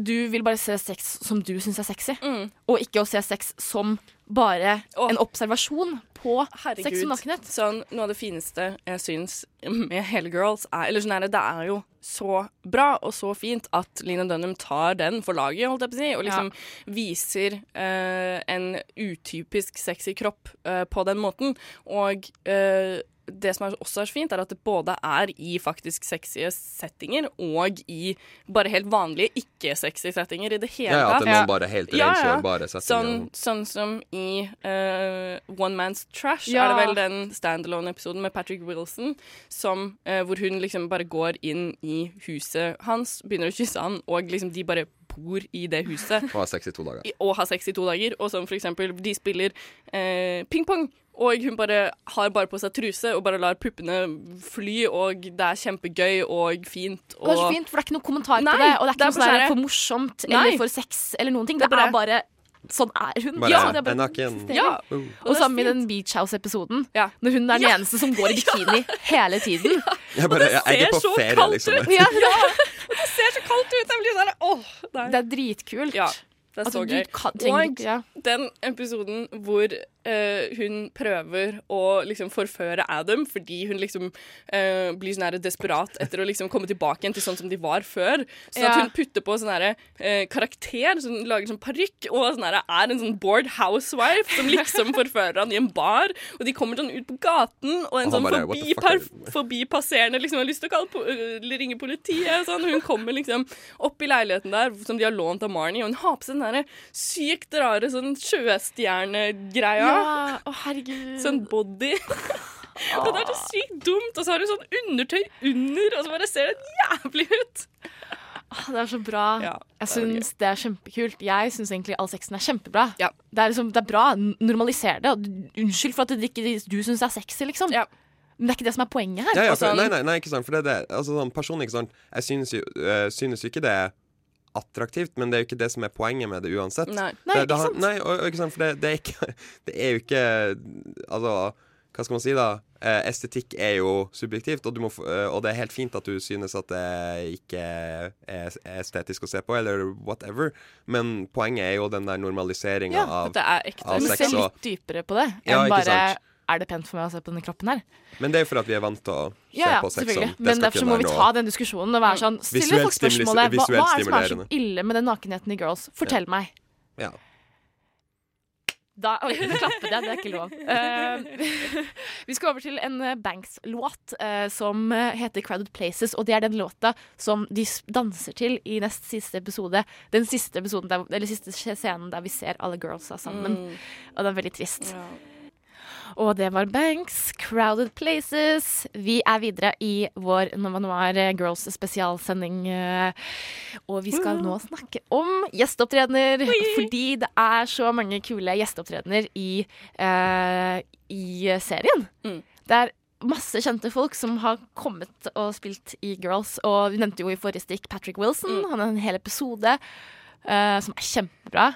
du vil bare se sex som du syns er sexy, og ikke å se sex som bare en observasjon på sex og nakenhet. Sånn, noe av det fineste jeg syns med hele Girls, er Eller sånn er det, det er jo så bra og så fint at Lina Dunham tar den for laget, holdt jeg på å si, og liksom viser uh, en utypisk sexy kropp uh, på den måten. Og uh, det som er også er så fint, er at det både er i faktisk sexy settinger og i bare helt vanlige ikke-sexy settinger i det hele Ja, ja, at det er noen bare helt rensårbare settinger. Sånn, sånn som i uh, One Man's Trash, Ja. er det vel den standalone-episoden med Patrick Wilson, som, eh, hvor hun liksom bare går inn i huset hans, begynner å kysse han, og liksom de bare bor i det huset. Og har sex i to dager. I- Og har sex i to dager. Og som for eksempel, de spiller eh, ping-pong. Og hun bare har bare på seg truse og bare lar puppene fly, og det er kjempegøy og fint. Og og- fint, for det er ikke noen kommentar Nei, på det. Og det er ikke det er noe sånn for morsomt Nei. eller for sex eller noen ting. Det, Det er er bare Sånn er hun. Bare Ja, er bare naken. Ja. Uh. Og sammen i den Beach House-episoden, når hun er den Ja. eneste som går i bikini hele tiden. Jeg, bare, jeg, jeg er på ser så ferie, kaldt liksom. ut. Ja. Det ser så kaldt ut! Jeg blir sånn åh, nei. Det er dritkult. Ja, det er Altså, så du gøy. kan- trenger og ja. den episoden hvor eh, hun prøver å liksom forføre Adam fordi hun liksom uh, blir sånn her desperat etter å liksom komme tilbake igjen til sånn som de var før. Så Ja. at hun putter på sånn her, eh, karakter, så hun lager sånn parykk, og sånn her, er en sånn bored housewife som liksom forfører han i en bar. Og de kommer sånn ut på gaten, og en Og sånn bare, "What the fuck forbipar are you forbipasserende liksom har lyst til å kalle po ringe politiet. Sånn. Hun kommer liksom opp i leiligheten der som de har lånt av Marnie, og hun har på seg den derre sykt rare sånn sjøstjernegreia. Ja, å herregud. Sånn body. og det er så sykt dumt, og så har hun sånn undertøy under, og så bare ser det jævlig ut. Ah, Det er så bra. Ja, jeg det syns det er kjempekult. Jeg syns egentlig all sexen er kjempebra. Det, er liksom, det er bra. Normaliser det. Unnskyld for at det ikke du syns er sexy, liksom. Men det er ikke det som er poenget her. Ja, ja, for, sånn- nei, nei, nei, ikke sant. For det er det. Altså, sånn, personlig, ikke sant. Jeg synes jo, øh, synes jo ikke det er attraktivt, men det er jo ikke det som er poenget med det uansett. Nei. Det, Nei, det, ikke sant? Nei, og, og, ikke sant, for det, det, er ikke, det er jo ikke Altså, hva skal man si, da? Eh, estetikk er jo subjektivt, og, du må, eh, og det er helt fint at du synes at det ikke er estetisk å se på, eller whatever, men poenget er jo den der normaliseringa Ja, av, at det er ekte. av Du må se litt dypere på det enn ja, bare sant. Er det pent for meg å se på denne kroppen her? men det er jo for at vi er vant til å se Ja, ja, på sex sånn. Men derfor må vi noe- ta den diskusjonen og være sånn Stille folk spørsmålet. Hva, hva er det som er så ille med den nakenheten i Girls? Fortell meg. Ja. Da, oi, nå klappet jeg, det er ikke lov. Uh, vi skal over til en eh, Banks-låt uh, som heter 'Crowded Places'. Og det er den låta som de danser til i nest siste episode. Den siste episoden der, eller siste scenen der vi ser alle girlsa sammen. Mm. Og det er veldig trist. Og det var Banks, 'Crowded Places'. Vi er videre i vår Nova Noir eh, Girls spesialsending. eh, Og vi skal nå snakke om gjesteopptredener. Fordi det er så mange kule gjesteopptredener i, uh, i serien. Det er masse kjente folk som har kommet og spilt i Girls. Og vi nevnte jo i forrige stikk Patrick Wilson. Han har en hel episode uh, som er kjempebra.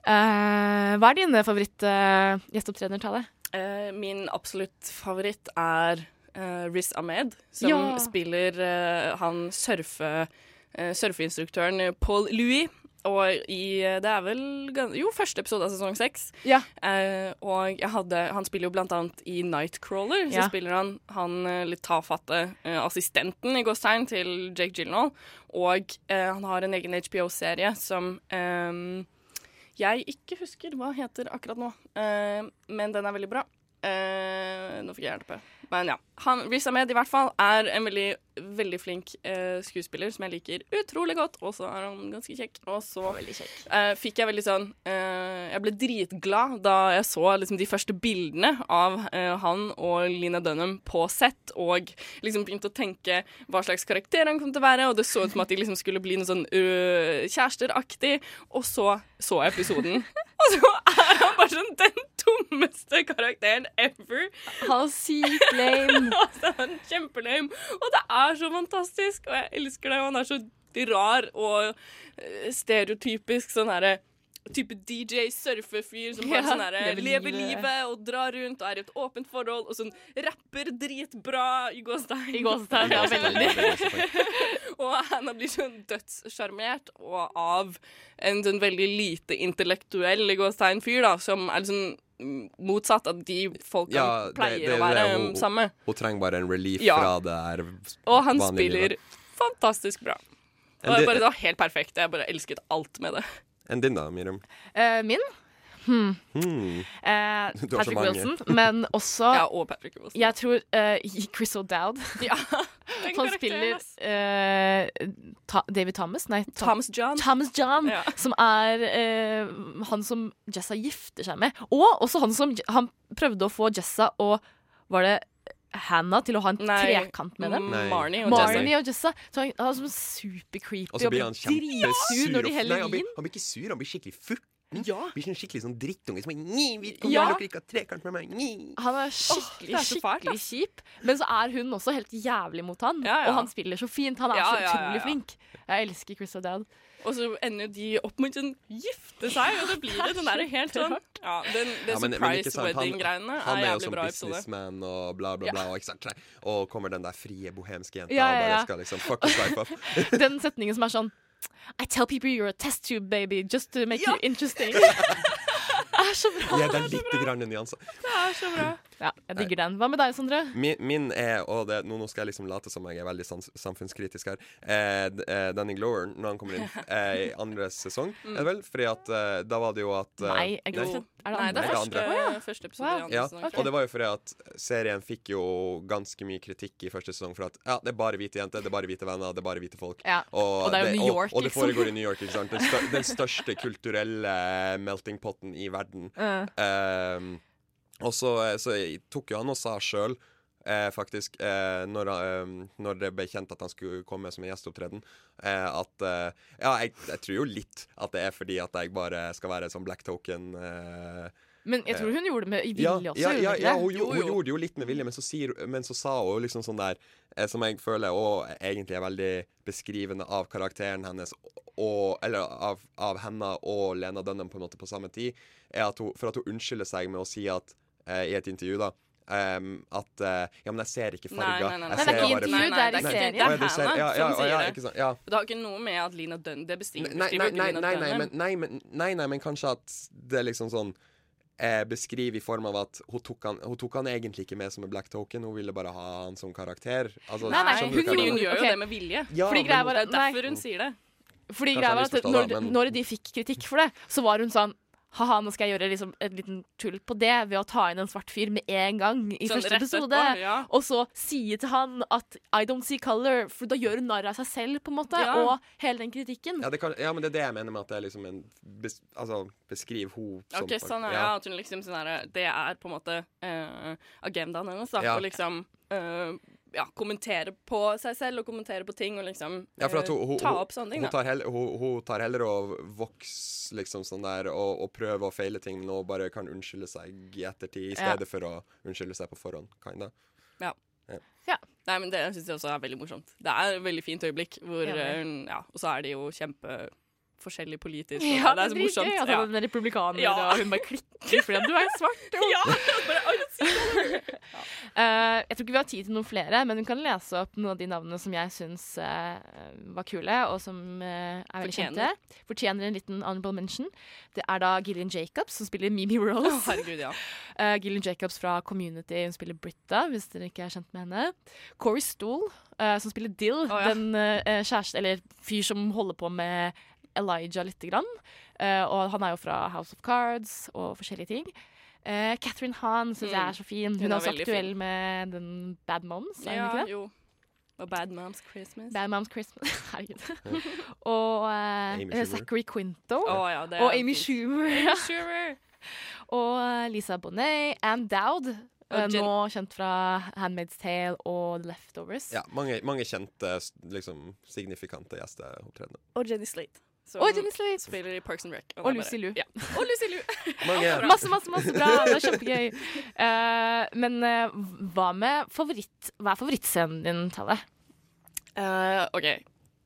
Uh, hva er dine favoritt-gjesteopptredener, Tale? Eh, min absolutt favoritt er eh, Riz Ahmed, som Ja. spiller eh, han surfe, eh, surfeinstruktøren Paul Louis. Og i eh, Det er vel Jo, første episode av sesong seks. Ja. Eh, og jeg hadde Han spiller jo blant annet i Nightcrawler. Så Ja. spiller han han litt tafatte assistenten i Gåstegn til Jake Gyllenhaal. Og han har en egen HBO-serie som eh, jeg ikke husker hva heter akkurat nå, eh, men den er veldig bra. Eh, nå fikk jeg hjelpe. Men ja. Han, Riz Ahmed i hvert fall er en veldig, veldig flink eh, skuespiller som jeg liker utrolig godt. Og så er han ganske kjekk. Og så eh, fikk jeg veldig sånn eh, Jeg ble dritglad da jeg så liksom, de første bildene av eh, han og Lina Dunham på sett, og liksom begynte å tenke hva slags karakter han kom til å være, og det så ut som at de liksom skulle bli noe sånn kjæresteraktig. Og så så jeg episoden, og så er han bare sånn den dummeste karakteren ever. Han er sykt lame. altså, han er kjempelame. Og det er så fantastisk, og jeg elsker det. Og han er så rar og eh, stereotypisk sånn herre Type DJ-surfefyr som bare Ja, sånn herre lever lever livet. og drar rundt og er i et åpent forhold, og sånn rapper dritbra i gåstein. I gåstein, ja, veldig. og han blir sånn dødssjarmert og av en sånn veldig lite intellektuell i gåstein fyr, da, som er mm, motsatt av de folkene Ja, han det, pleier det, å være det, hun, sammen med. Hun trenger bare en relief Ja. fra det her Og han spiller livet. fantastisk bra. Og det, bare, det var helt perfekt. Jeg bare elsket alt med det. Enn din, da, Miriam? Eh, min? Hmm. Hmm. Eh, Patrick. Wilson, men også Ja, og Patrick Wilson. Jeg tror uh, Chris O'Dowd. Ja, Han spiller eh, ta David Thomas? Nei, Tom- Thomas John. Thomas John Ja. Som er uh, han som Jessa gifter seg med. Og også han som Han prøvde å få Jessa og Var det Hannah til å ha en Nei, trekant med dem? Nei. Marnie og Marnie Jessa. og Jessa. Så han, han er sånn supercreepy Og så og blir dritsur når de heller Nei, han blir, vin. han blir ikke sur, han blir skikkelig furt Ja. Blir sånn skikkelig sånn drittunge som er Ja. dere ikke ha trekant med meg. Ni. Han er skikkelig, oh, er skikkelig kjip. Men så er hun også helt jævlig mot han. Ja, ja. Og han spiller så fint. Han er Ja, så ja, ja, utrolig ja. flink. Jeg elsker Chris O'Dowd. Og så ender de opp med å sånn gifte seg, og så blir det den der helt sånn Ja, den, den Ja, men- surprise wedding-greiene er han- bra episode. Han er jo som sånn businessman og bla, bla, bla. Og, ikke sant? og kommer den der frie bohemske jenta Ja, og ja, bare skal liksom fuck his life up. Den setningen som er sånn I tell people you're a test tube baby just to make you interesting. er så bra. Ja, det er litt grann nyanser. Det er så bra. Ja, jeg digger den. Hva med deg, Sondre? Min, min er, og det, nå, nå skal jeg liksom late som jeg er veldig sans, samfunnskritisk her, eh, eh, Danny Glover, når han kommer inn eh, i andre sesong, Mm. er det vel? Fordi at eh, da var det jo at eh, Nei, jeg nei. Er det Nei, det er første, oh, ja. første episode Wow. andre Ja, sesong. og det var jo fordi at serien fikk jo ganske mye kritikk i første sesong for at ja, det er bare hvite jenter, det er bare hvite venner, det er bare hvite folk. Ja, og det er jo New York, og, og det liksom. foregår i New York, ikke sant. Den, stør, den største kulturelle melting potten i verden. Uh. Ehm, og så, så tok jo han og sa sjøl, eh, faktisk, eh, når, eh, når det ble kjent at han skulle komme som en gjesteopptreden, eh, at eh, Ja, jeg, jeg tror jo litt at det er fordi at jeg bare skal være sånn black token. Eh, Men jeg tror hun gjorde det med vilje ja, også. ja, ja, ja, hun jo, hun, jo, gjorde det jo litt med vilje, men så, sier, men så sa hun liksom sånn der eh, Som jeg føler også egentlig er veldig beskrivende av karakteren hennes, og, eller av, av henne og Lena Dunham på en måte på samme tid, er at hun, for at hun unnskylder seg med å si at eh, i et intervju, da Um, at uh, Ja, men jeg ser ikke Nei, farger. nei, nei, nei. Jeg Det er ikke intervju, det er i serien. Det ja, er. Hannah Ja, ja, som ja, sier ikke det. ja. Det har ikke noe med at Lina Dunn Det beskriver Nei, nei, ikke nei, Lina nei, nei, men, nei, men, nei, nei, men kanskje at det er liksom sånn eh, Beskriver i form av at hun tok, han, hun tok han egentlig ikke med som en black token, hun ville bare ha han som karakter. Altså, Nei, nei, hun Fordi hun gjør jo okay. det med vilje. Ja, Fordi greia var Det er derfor hun sier det. fordi greia var at når, men- når de fikk kritikk for det, så var hun sånn Ha-ha, nå skal jeg gjøre liksom en liten tull på det ved å ta inn en svart fyr med en gang i Sånn første episode. etterpå, ja. Og så si til han at I don't see color, for da gjør hun narr av seg selv, på en måte. Ja. Og hele den kritikken. Ja, det kan, ja, men det er det jeg mener med at det er liksom en bes, Altså, beskriv hun som okay, sånn er, ja. at hun liksom sånn her, Det er på en måte uh, agendaen hennes. da Ja. Å liksom eh, ja, kommentere på seg selv og kommentere på ting og liksom Ja, for at hun, eh, hun, ta opp sånne ting. hun, tar heller, hun, hun tar heller å vokse liksom sånn der og, og prøve å feile ting, men hun bare kan unnskylde seg i ettertid i Ja. stedet for å unnskylde seg på forhånd. Kinda. Ja. Ja. Nei, men Det syns jeg også er veldig morsomt. Det er et veldig fint øyeblikk. Hvor, eh, hun- ja, og så er de jo kjempeforskjellig politisk. Ja, det er så morsomt. dritgøy. Altså, ja. Den republikaner, Ja. og hun bare klikker fordi du er svart. Og... ja, bare, «Oi, si! Eh, jeg tror ikke vi har tid til noen flere, men hun kan lese opp noen av de navnene som jeg syns uh, var kule, og som uh, er veldig Fortjener. kjente. Fortjener en liten honorable mention. Det er da Gillian Jacobs, som spiller Mimi Rose. Oh, herregud, ja. Gillian Jacobs fra Community, hun spiller Britta, hvis dere ikke er kjent med henne. Corey Stool, som spiller Dill, oh, ja. den kjæreste, eller fyr som holder på med Elijah lite grann. Eh, og han er jo fra House of Cards og forskjellige ting. Uh, Catherine Hahn syns jeg Mm. er så fin. Hun, Hun er også aktuell fin. med den Bad Moms, er hun Ja, ikke det? jo. Og Bad Moms Christmas. Bad Moms Christmas. Herregud. og uh, Amy Zachary Quinto. Oh, ja, det og Amy. Schumer. Amy Schumer. og Lisa Bonet. Anne Dowd. Uh, nå kjent fra Handmaid's Tale og The Leftovers. Ja, mange, mange kjente, liksom, signifikante gjesteopptredener. Og Jenny Slate. Som Og Jenny Slate. spiller i Parks and Rec. Og er Lucy Lou. Ja. Og Lucy bra. Masse, masse, masse bra. Det er kjempegøy. Uh, men uh, hva med favoritt Hva er favorittscenen din, Talle? Uh, OK.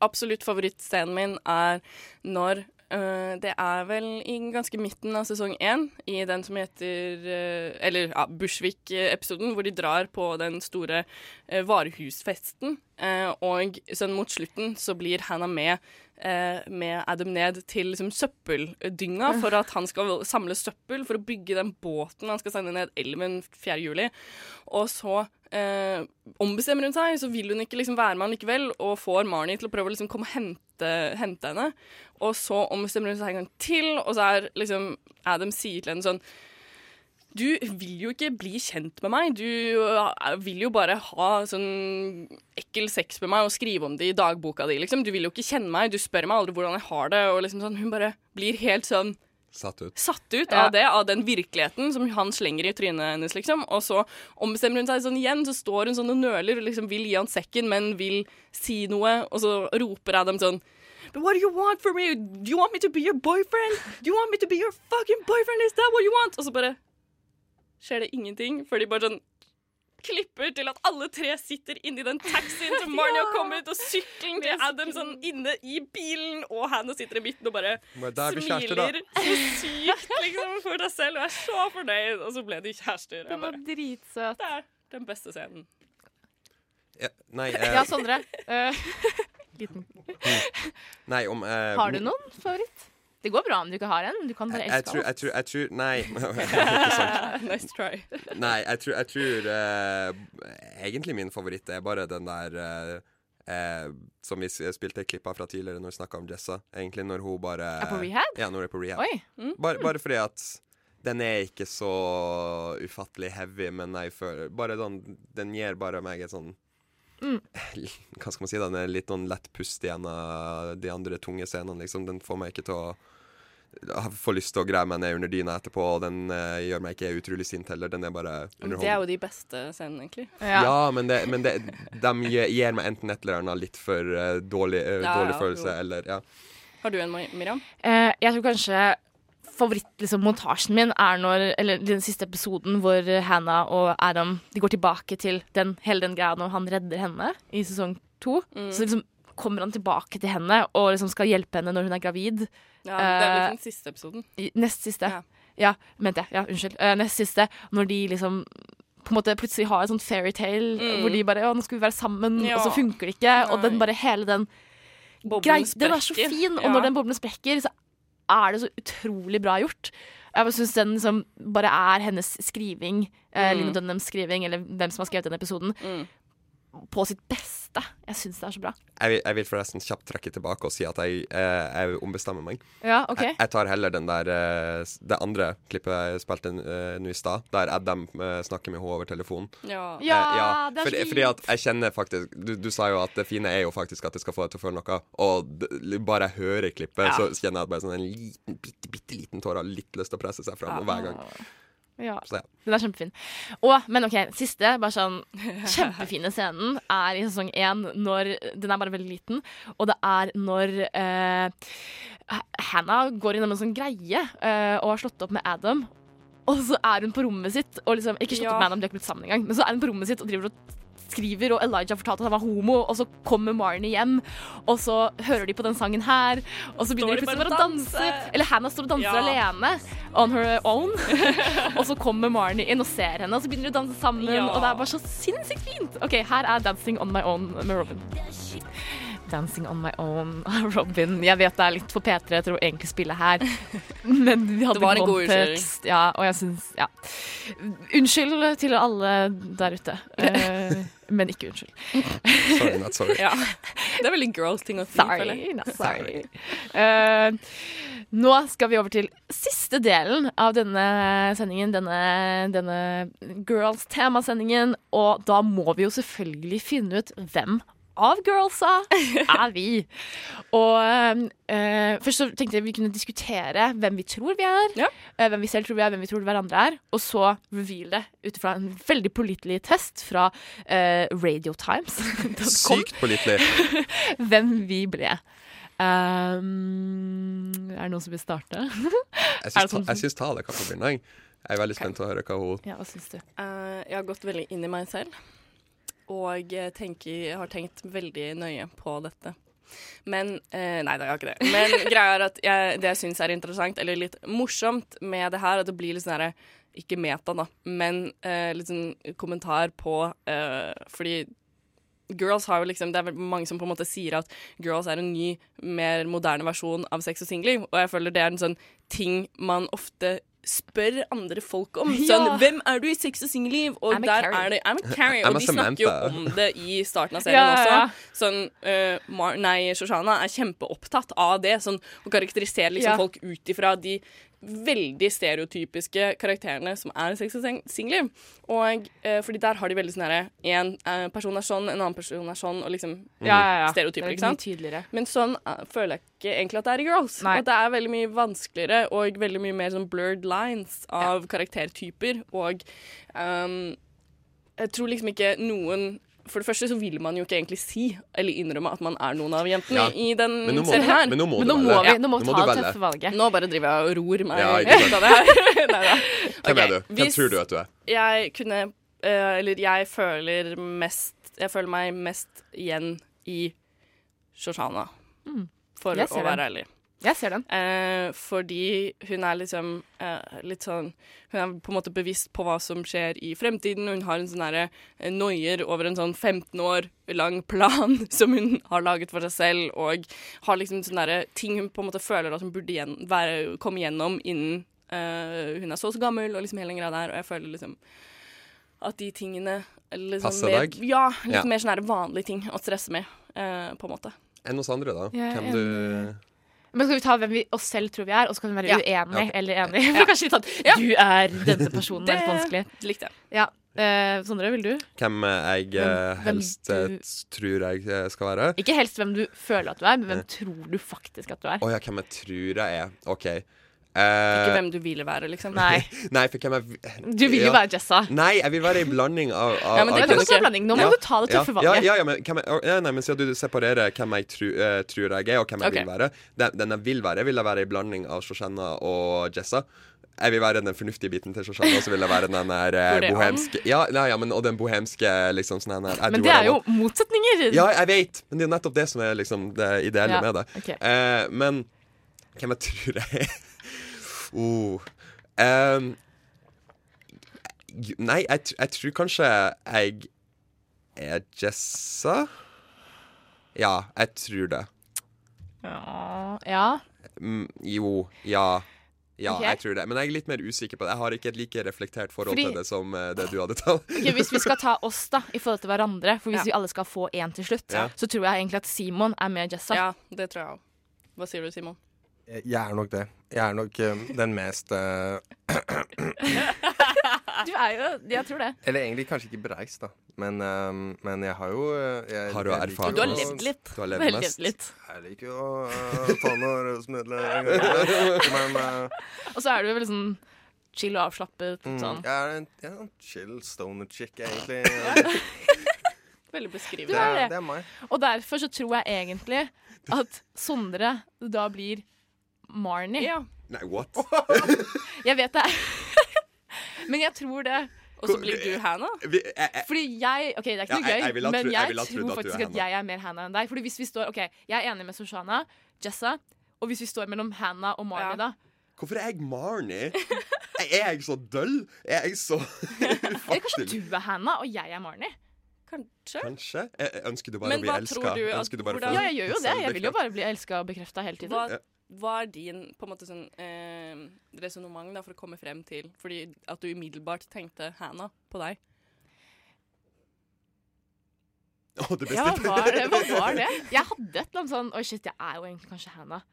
Absolutt favorittscenen min er når eh, Det er vel i ganske midten av sesong én, i den som heter uh, Eller ja, Bushwick-episoden, hvor de drar på den store uh, varehusfesten. eh, og sånn mot slutten så blir Hannah med med Adam ned til liksom, søppeldynga for at han skal samle søppel for å bygge den båten han skal sende ned elven 4. juli. Og så eh, ombestemmer hun seg, så vil hun ikke liksom være med han likevel, og får Marnie til å prøve å liksom komme og hente, hente henne. Og så ombestemmer hun seg en gang til, og så er liksom Adam sier til henne sånn du vil jo ikke bli kjent med meg. Du øh, vil jo bare ha sånn ekkel sex med meg og skrive om det i dagboka di, liksom. Du vil jo ikke kjenne meg. Du spør meg aldri hvordan jeg har det. Og liksom sånn, hun bare blir helt sånn Satt ut. satt ut Ja. av det, av den virkeligheten som han slenger i trynet hennes, liksom. Og så ombestemmer hun seg sånn igjen, så står hun sånn og nøler og liksom vil gi han sekken, men vil si noe, og så roper Adam sånn But what do you want from me? Do you want me to be your boyfriend? Do you want me to be your fucking boyfriend? Is that what you want? Og så bare skjer det ingenting, før de bare sånn klipper til at alle tre sitter inni den taxien som Marnie har kommet, og sykkelen til Adam sånn inne i bilen, og Hannah sitter i midten og bare er smiler så sykt liksom, for deg selv og er så fornøyd, og så ble de kjærester. Den var dritsøt. det er den beste scenen. Ja, nei, eh, Ja, Sondre. Uh, liten. nei, om eh, Har du noen favoritt? Det går bra om du ikke har en. Du kan bare Jeg, jeg, elske jeg, tror, jeg tror Nei. Nice try. Nei, jeg tror, jeg tror uh, Egentlig min favoritt er bare den der uh, uh, Som vi spilte klipp av fra tidligere når vi snakka om Jessa. Egentlig når hun bare Er på rehab? Ja, når hun er på rehab. Mm. Bare, bare fordi at den er ikke så ufattelig heavy, men jeg føler Bare den, Den gir bare meg et sånn Mm. Hva skal man si? Den er litt sånn lett pust igjen av de andre tunge scenene. Liksom. Den får meg ikke til å jeg får lyst til å greie meg ned under dyna etterpå, og den uh, gjør meg ikke utrolig sint heller. Den er bare Det er jo de beste scenene, egentlig. Ja, men, det, men det, de gir meg enten et eller annet litt for uh, dårlig, uh, Ja, dårlig ja, følelse, jo. eller ja. Har du en, Miriam? Eh, jeg tror kanskje favorittmontasjen min er når Eller den siste episoden hvor Hannah og Adam De går tilbake til den, hele den greia når han redder henne i sesong to. Mm. Så liksom kommer han tilbake til henne og liksom skal hjelpe henne når hun er gravid. Ja, det er vel Eh, den siste episoden. Nest siste. Ja, mente jeg. Ja, unnskyld. Eh, nest siste. Når de liksom på en måte plutselig har en sånn fairytale Mm. hvor de bare Å, nå skal vi være sammen, Ja. og så funker det ikke. Og den bare hele den Boblen Den er så fin, og Ja. når den boblen sprekker, så er det så utrolig bra gjort. Jeg syns den liksom bare er hennes skriving, eh, Mm. Line Dunhams skriving, eller hvem som har skrevet den episoden, Mm. på sitt beste. Jeg syns det er så bra. Jeg vil, jeg vil forresten kjapt trekke tilbake og si at jeg, eh, jeg ombestemmer meg. Ja, ok. jeg, jeg tar heller den der eh, det andre klippet jeg spilte eh, nå i stad, der Adam eh, snakker med henne over telefonen. Ja. Eh, Ja, det er fint. fordi at jeg kjenner faktisk du, du sa jo at det fine er jo faktisk at det skal få deg til å føle noe, og bare jeg hører klippet, Ja. så kjenner jeg at bare sånn en liten, bitte, bitte liten tåre har litt lyst til å presse seg fram Ja. hver gang. Ja. Så ja. Den er kjempefin. Og, men OK, siste, bare sånn kjempefine scenen er i sesong én når Den er bare veldig liten, og det er når eh, Hannah går innom en sånn greie eh, og har slått opp med Adam. Og så er hun på rommet sitt og liksom, Ikke slått Ja. opp med Adam, de har ikke blitt sammen engang. Men så er hun på rommet sitt og driver og skriver, og Elijah fortalte at han var homo, og så kommer Marnie hjem, og så hører de på den sangen her, og så begynner de plutselig bare å danse. Eller Hannah står og danser Ja. alene, on her own. og så kommer Marnie inn og ser henne, og så begynner de å danse sammen, Ja. og det er bare så sinnssykt fint. OK, her er 'Dancing on my own' med Robin. 'Dancing On My Own' av Robin. Jeg vet det er litt for P3 til å egentlig spille her, men vi hadde Det var en god kontekst. Ja, og jeg syns Ja. Unnskyld til alle der ute, Uh, men ikke unnskyld. Sorry, not sorry. Ja. Det er veldig girls-ting å si. Sorry, not sorry. Uh, nå skal vi over til siste delen av denne sendingen, denne, denne girls-temasendingen. Og da må vi jo selvfølgelig finne ut hvem av girlsa er vi. Og eh, først så tenkte jeg vi kunne diskutere hvem vi tror vi er, eh, hvem vi selv tror vi er, hvem vi tror hverandre er, og så reveal det ut fra en veldig pålitelig test fra eh, Times Sykt pålitelig. hvem vi ble. Um, er det noen som vil starte? Jeg det syns sånn Tale kan få begynne. jeg. Er veldig spent på å høre hva hun Ja, hva syns du? Eh, jeg har gått veldig inn i meg selv, og tenker, har tenkt veldig nøye på dette. Men eh, Nei, da, jeg har ikke det. Men greia er at jeg, det jeg syns er interessant, eller litt morsomt med det her, at det blir litt sånn herre Ikke meta, da, men eh, litt sånn kommentar på eh, Fordi Girls har jo liksom, Det er mange som på en måte sier at Girls er en ny, mer moderne versjon av Sex og singelliv, og jeg føler det er en sånn ting man ofte spør andre folk om. Sånn, hvem er du i sex og singelliv? Og I'm der er det I'm a Carrie, I'm og a de snakker jo om det i starten av serien Ja, også. ja. Sånn, uh, Mar nei, Shoshana er kjempeopptatt av det, sånn, å karakterisere liksom Ja. folk ut ifra de veldig stereotypiske karakterene som er sex og singler. Og eh, fordi der har de veldig sånn herre En eh, person er sånn, en annen person er sånn, og liksom Ja, ja, ja. stereotyper, er ikke sant? tydeligere. Men sånn uh, føler jeg ikke egentlig at det er i Girls. Nei. At det er veldig mye vanskeligere og veldig mye mer sånn blurred lines av karaktertyper. Og um, jeg tror liksom ikke noen For det første så vil man jo ikke egentlig si eller innrømme at man er noen av jentene Ja. i den må- serien her. men nå må Men nå må velge. vi, nå må Nå må ta det tøffe valget. Nå bare driver jeg og ror meg Ja, ut av det her. Nei, Hvem er du? Hvem hvis tror du at du er? Jeg kunne eh, Eller jeg føler mest Jeg føler meg mest igjen i Shoshana, Mm. for Jeg å være den. ærlig. Jeg ser den. Eh, fordi hun er liksom eh, litt sånn Hun er på en måte bevisst på hva som skjer i fremtiden. og Hun har en sånn derre eh, noier over en sånn 15 år lang plan som hun har laget for seg selv, og har liksom sånne derre ting hun på en måte føler at hun burde igjen, være, komme gjennom innen eh, hun er så og så gammel, og liksom hele den greia der. Og jeg føler liksom at de tingene liksom Passer deg? Ja, litt Ja. mer sånne vanlige ting å stresse med, eh, på en måte. Enn hos andre, da? Hvem du Men skal vi ta hvem vi oss selv tror vi er, og så kan vi være Ja. uenig Ja. eller enig? For kanskje litt sånn Du er denne personen. Det er vanskelig. likte jeg. Ja. Eh, Sondre, vil du? Hvem jeg eh, Hvem- hvem helst hvem du- tror jeg eh, skal være? Ikke helst hvem du føler at du er, men hvem tror du faktisk at du er? Å ja, hvem jeg tror jeg er. OK. Ikke Eh, hvem du vil være, liksom. Nei. Nei, for hvem jeg Du vil jo ja. være Jessa. Nei, jeg vil være ei blanding av, av Ja, men det kan du være blanding. Nå må Ja. du ta det tøffe ja, valget. Ja, ja, men, hvem jeg, nei, men siden du separerer hvem jeg tru, uh, tror jeg er, og hvem jeg okay. vil være den, den jeg vil være, vil jeg være ei blanding av Shoshana og Jessa. Jeg vil være den fornuftige biten til Shoshana, og så vil jeg være den der eh, bohemske Ja, nei, ja, men, og den bohemske liksom sånn her Men det er jo motsetninger. Ja, jeg vet, men det er jo nettopp det som er liksom det ideelle Ja, med det. Okay. Eh, men hvem jeg tror jeg er oh. Um, Nei, jeg, jeg tror kanskje jeg er Jessa. Ja, jeg tror det. Ja. ja. Mm, jo, ja. Ja, okay. jeg tror det. Men jeg er litt mer usikker på det. Jeg har ikke et like reflektert forhold Fordi- til det som eh, det du hadde tatt. Ok, hvis vi skal ta oss da, i forhold til hverandre, for hvis Ja. vi alle skal få én til slutt, Ja. så tror jeg egentlig at Simon er med Jessa. Ja, det tror jeg òg. Hva sier du, Simon? Jeg er nok det. Jeg er nok uh, den mest uh, Du er jo Jeg tror det. Eller egentlig kanskje ikke bereist, da. Men, uh, men jeg har jo jeg, Har du erfaring? Du har levd litt. Du har levd Vel, mest. litt. Jeg liker jo å ta noen rusmidler en gang iblant. Men Og så er du vel sånn chill og avslappet. mm, Sånn. jeg er en, jeg er en chill stoner chick, egentlig. Veldig beskrivende. Det er det. det er meg. Og derfor så tror jeg egentlig at Sondre da blir Marnie. Ja. Nei, what? Jeg vet det. Men jeg tror det. Og så blir du Hannah? Vi, jeg, jeg, Fordi jeg Ok, det er ikke Ja, noe jeg- gøy, jeg ville men jeg jeg, tror faktisk at at, jeg er mer Hannah enn deg. Fordi hvis vi står Ok, jeg er enig med Sushana, Jessa, og hvis vi står mellom Hannah og Marnie, Ja. da hvorfor er jeg Marnie? Er jeg så døll? Er jeg så Eller kanskje du er Hannah, og jeg er Marnie? kanskje. Kanskje? Jeg Ønsker du bare Men å bli elska? hvordan- Ja, jeg gjør jo det. Jeg vil jo bare bli elska og bekrefta hele tiden. Hva, hva er din på en måte sånn eh, resonnement for å komme frem til Fordi at du umiddelbart tenkte Hannah på deg? Å, det Ja, hva var det? Hva var det? Jeg hadde et eller annet sånn Oi, shit, jeg er jo egentlig kanskje Hannah.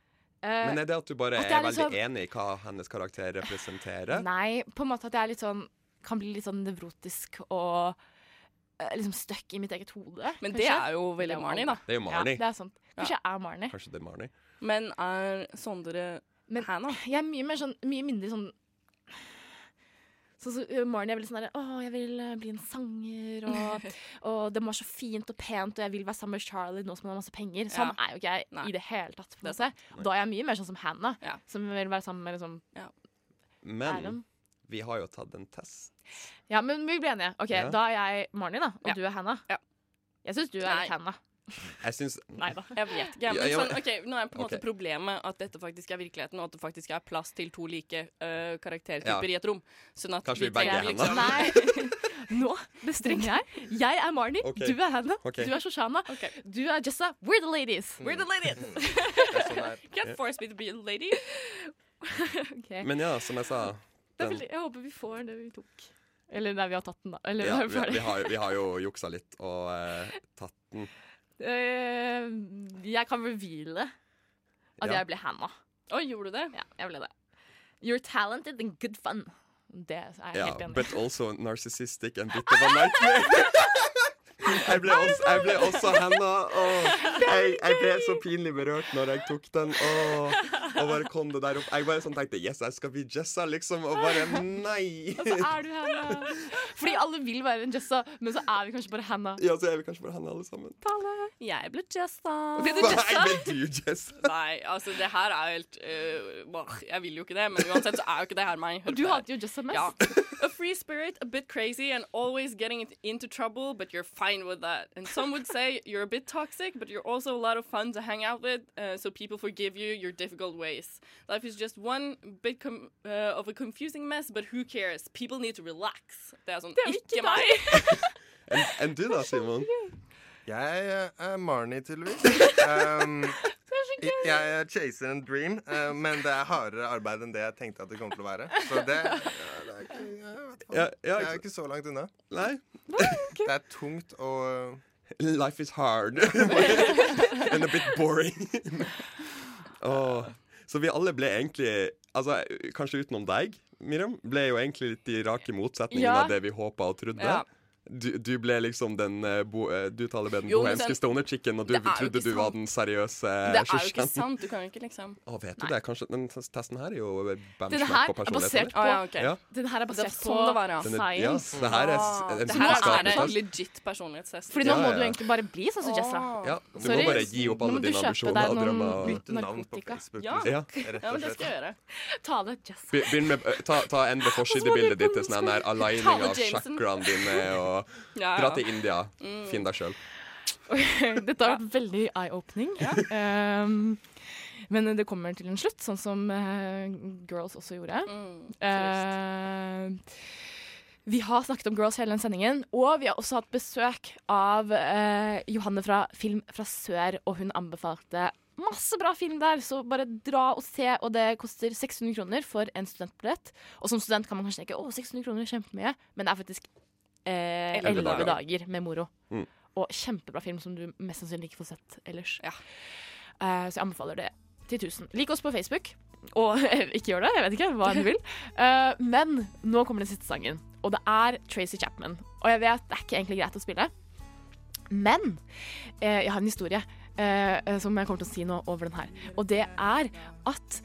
Uh, Men er det at du bare at er, er veldig sånn, enig i hva hennes karakter representerer? Nei, på en måte at jeg er litt sånn kan bli litt sånn nevrotisk og eh, liksom stuck i mitt eget hode. Men det er jo veldig Marnie, da. Det er jo Marnie. Ja, det er sant. Kanskje jeg er Marnie. Kanskje det er Marnie? Men er Sondre Men Hannah? jeg er mye mer sånn Mye mindre sånn så, så uh, Marnie er veldig sånn derre Å, jeg vil uh, bli en sanger, og, og det må være så fint og pent, og jeg vil være sammen med Charlie nå som han har masse penger. Sånn Ja. er jo ikke jeg Nei. i det hele tatt. For Det er. Da er jeg mye mer sånn som Hannah, Ja. som vil være sammen med liksom Men Adam. Vi har jo tatt en test. Ja, men vi blir enige. OK, Ja. da er jeg Marnie, da, og Ja. du er Hannah. Ja. Jeg syns du er Nei. litt Hannah. Jeg syns Nei da. Jeg vet ikke. Men sånn, okay, Nå er på en måte okay. problemet at dette faktisk er virkeligheten, og at det faktisk er plass til to like uh, karaktertyper Ja. i et rom. Sånn at Kanskje vi begge er liksom- Nei. Nå bestemmer jeg. Jeg er Marnie, okay. du er Hannah, du er Shoshana, du er Jessa. We're the ladies. We're the ladies. sånn Can't force me to be a lady. Men ja, som jeg sa den, veldig, jeg håper vi får det vi tok. Eller nei, vi har tatt den, da. Eller ja, vi vi, har, vi har jo juksa litt og eh, tatt den. Uh, jeg kan reveale at Ja. jeg ble Hannah. Å, gjorde du det? Ja, jeg ble det. You're talented and good fun. Det er jeg Ja, helt enig i. but also narcissistic and bit of a nightmare. Jeg ble også, jeg ble også Hannah. Oh, jeg, jeg ble så pinlig berørt når jeg tok den. Åh, og bare kom det der opp. Jeg bare sånn tenkte Yes, jeg skal bli Jessa, liksom. Og bare nei. Og så er du Hannah. Fordi alle vil være en Jessa, men så er vi kanskje bare Hannah. Ja, så er vi kanskje bare Hannah alle sammen. Jeg ble Jessa. Ble du Nei, ble du, Jessa. Nei, altså det her er helt uh, Jeg vil jo ikke det, men uansett så er jo ikke det her meg. Du hater jo Jessa mest. Ja. A free spirit, a bit crazy, and always getting into trouble, but you're fine with that. And some would say you're a bit toxic, but you're also a lot of fun to hang out with, uh, so people forgive you your difficult ways. Life is just one bit com uh, of a confusing mess, but who cares? People need to relax. Det er sånn, Det er ikke, ikke meg! Enn en du da, Simon? Jeg eh, er Marnie, tydeligvis. Um, jeg, jeg chaser en dream, uh, men det er hardere arbeid enn det jeg tenkte at det kom til å være. Så det, ja, det er ikke, jeg vet ikke. Ja, ja, Jeg er ikke så langt unna. Nei. Det er tungt og Life is hard. And a bit boring. Åh. Så vi alle ble egentlig Altså, Kanskje utenom deg, Miriam, ble jo egentlig litt de rake motsetningene Ja. av det vi håpa og trodde. Ja. Du, du ble liksom den eh, bo, eh, Du taler med den Jo, bohemske stoner-chicken, og du det trodde du var den seriøse Det er jo ikke sant. Du kan jo ikke liksom Å, vet du det? Kanskje Den testen her er jo Den benchmark på er personlighet. basert på ja, okay. Ja. Den her er Det er basert sånn på det var, ja. Den ja, science. det her er Ah, en det her er vitenskapelig en test. legit personlighetstest. Fordi nå Ja, må du egentlig bare bli sånn som Jessa. Ja, du Sorry. må bare gi opp Nå alle må du dine kjøpe ambisjoner deg og noen drømmer. og- bytte navn på narkotika. Facebook. Ja. liksom. Ja. Ja, men det skal jeg gjøre. Ta det, Jessa. Begynn med eh, Ta, ta endre forsidebildet ditt til sånn her aligning av Jameson. chakraene dine, og Ja, dra til India. Finn deg sjøl. Dette har vært veldig eye-opening. Um, men det kommer til en slutt, sånn som uh, Girls også gjorde. Mm, uh, vi har snakket om Girls hele den sendingen, og vi har også hatt besøk av uh, Johanne fra Film fra Sør, og hun anbefalte masse bra film der, så bare dra og se, og det koster 600 kroner for en studentbillett. Og som student kan man kanskje tenke å 600 kroner er kjempemye, men det er faktisk Elleve 11 dager. dager med moro. Mm. Og kjempebra film som du mest sannsynlig ikke får sett ellers. Ja. Eh, så jeg anbefaler det til 1000. Lik oss på Facebook. Og ikke gjør det, jeg vet ikke hva du vil. Uh, men nå kommer den siste sangen, og det er Tracy Chapman. Og jeg vet det er ikke egentlig greit å spille, men uh, jeg har en historie eh, som jeg kommer til å si nå over den her. Og det er at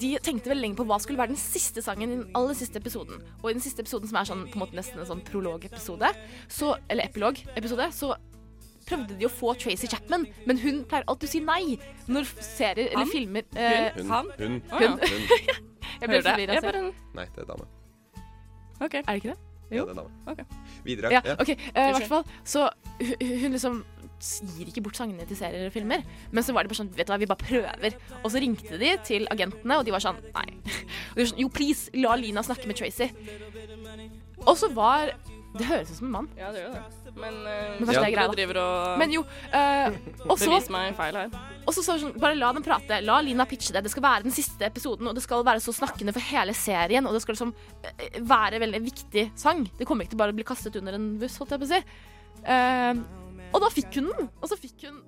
de tenkte veldig lenge på hva skulle være den siste sangen i den aller siste episoden. Og i den siste episoden, som er sånn, på en måte nesten en sånn prologepisode, så, eller epilog-episode, så prøvde de å få Tracy Chapman, men hun pleier alltid å si nei når serier eller Han? filmer eh, Hun. Han? Hun. Å, ja. hun. Jeg ble forvirra bare Nei, det er dame. OK. Er det ikke det? Ja, det er dame. Ok. Videre. Ja, Ja. OK. I I hvert fall. Så hun, hun liksom gir ikke bort sangene til serier og filmer. Men så var de bare sånn Vet du hva, vi bare prøver. Og så ringte de til agentene, og de var sånn Nei. Og de var sånn, jo, please, la Lina snakke med Tracy. Og så var Det høres ut som en mann. Ja, det gjør det. Men, uh, Men kanskje det er greia, driver og Men jo, uh, og så meg feil her. Og så sa hun sånn, bare la dem prate. La Lina pitche det. Det skal være den siste episoden, og det skal være så snakkende for hele serien. Og det skal liksom eh, være veldig viktig sang. Det kommer ikke til bare å bli kastet under en buss, holdt jeg på å si. Eh, og da fikk hun den. Og så fikk hun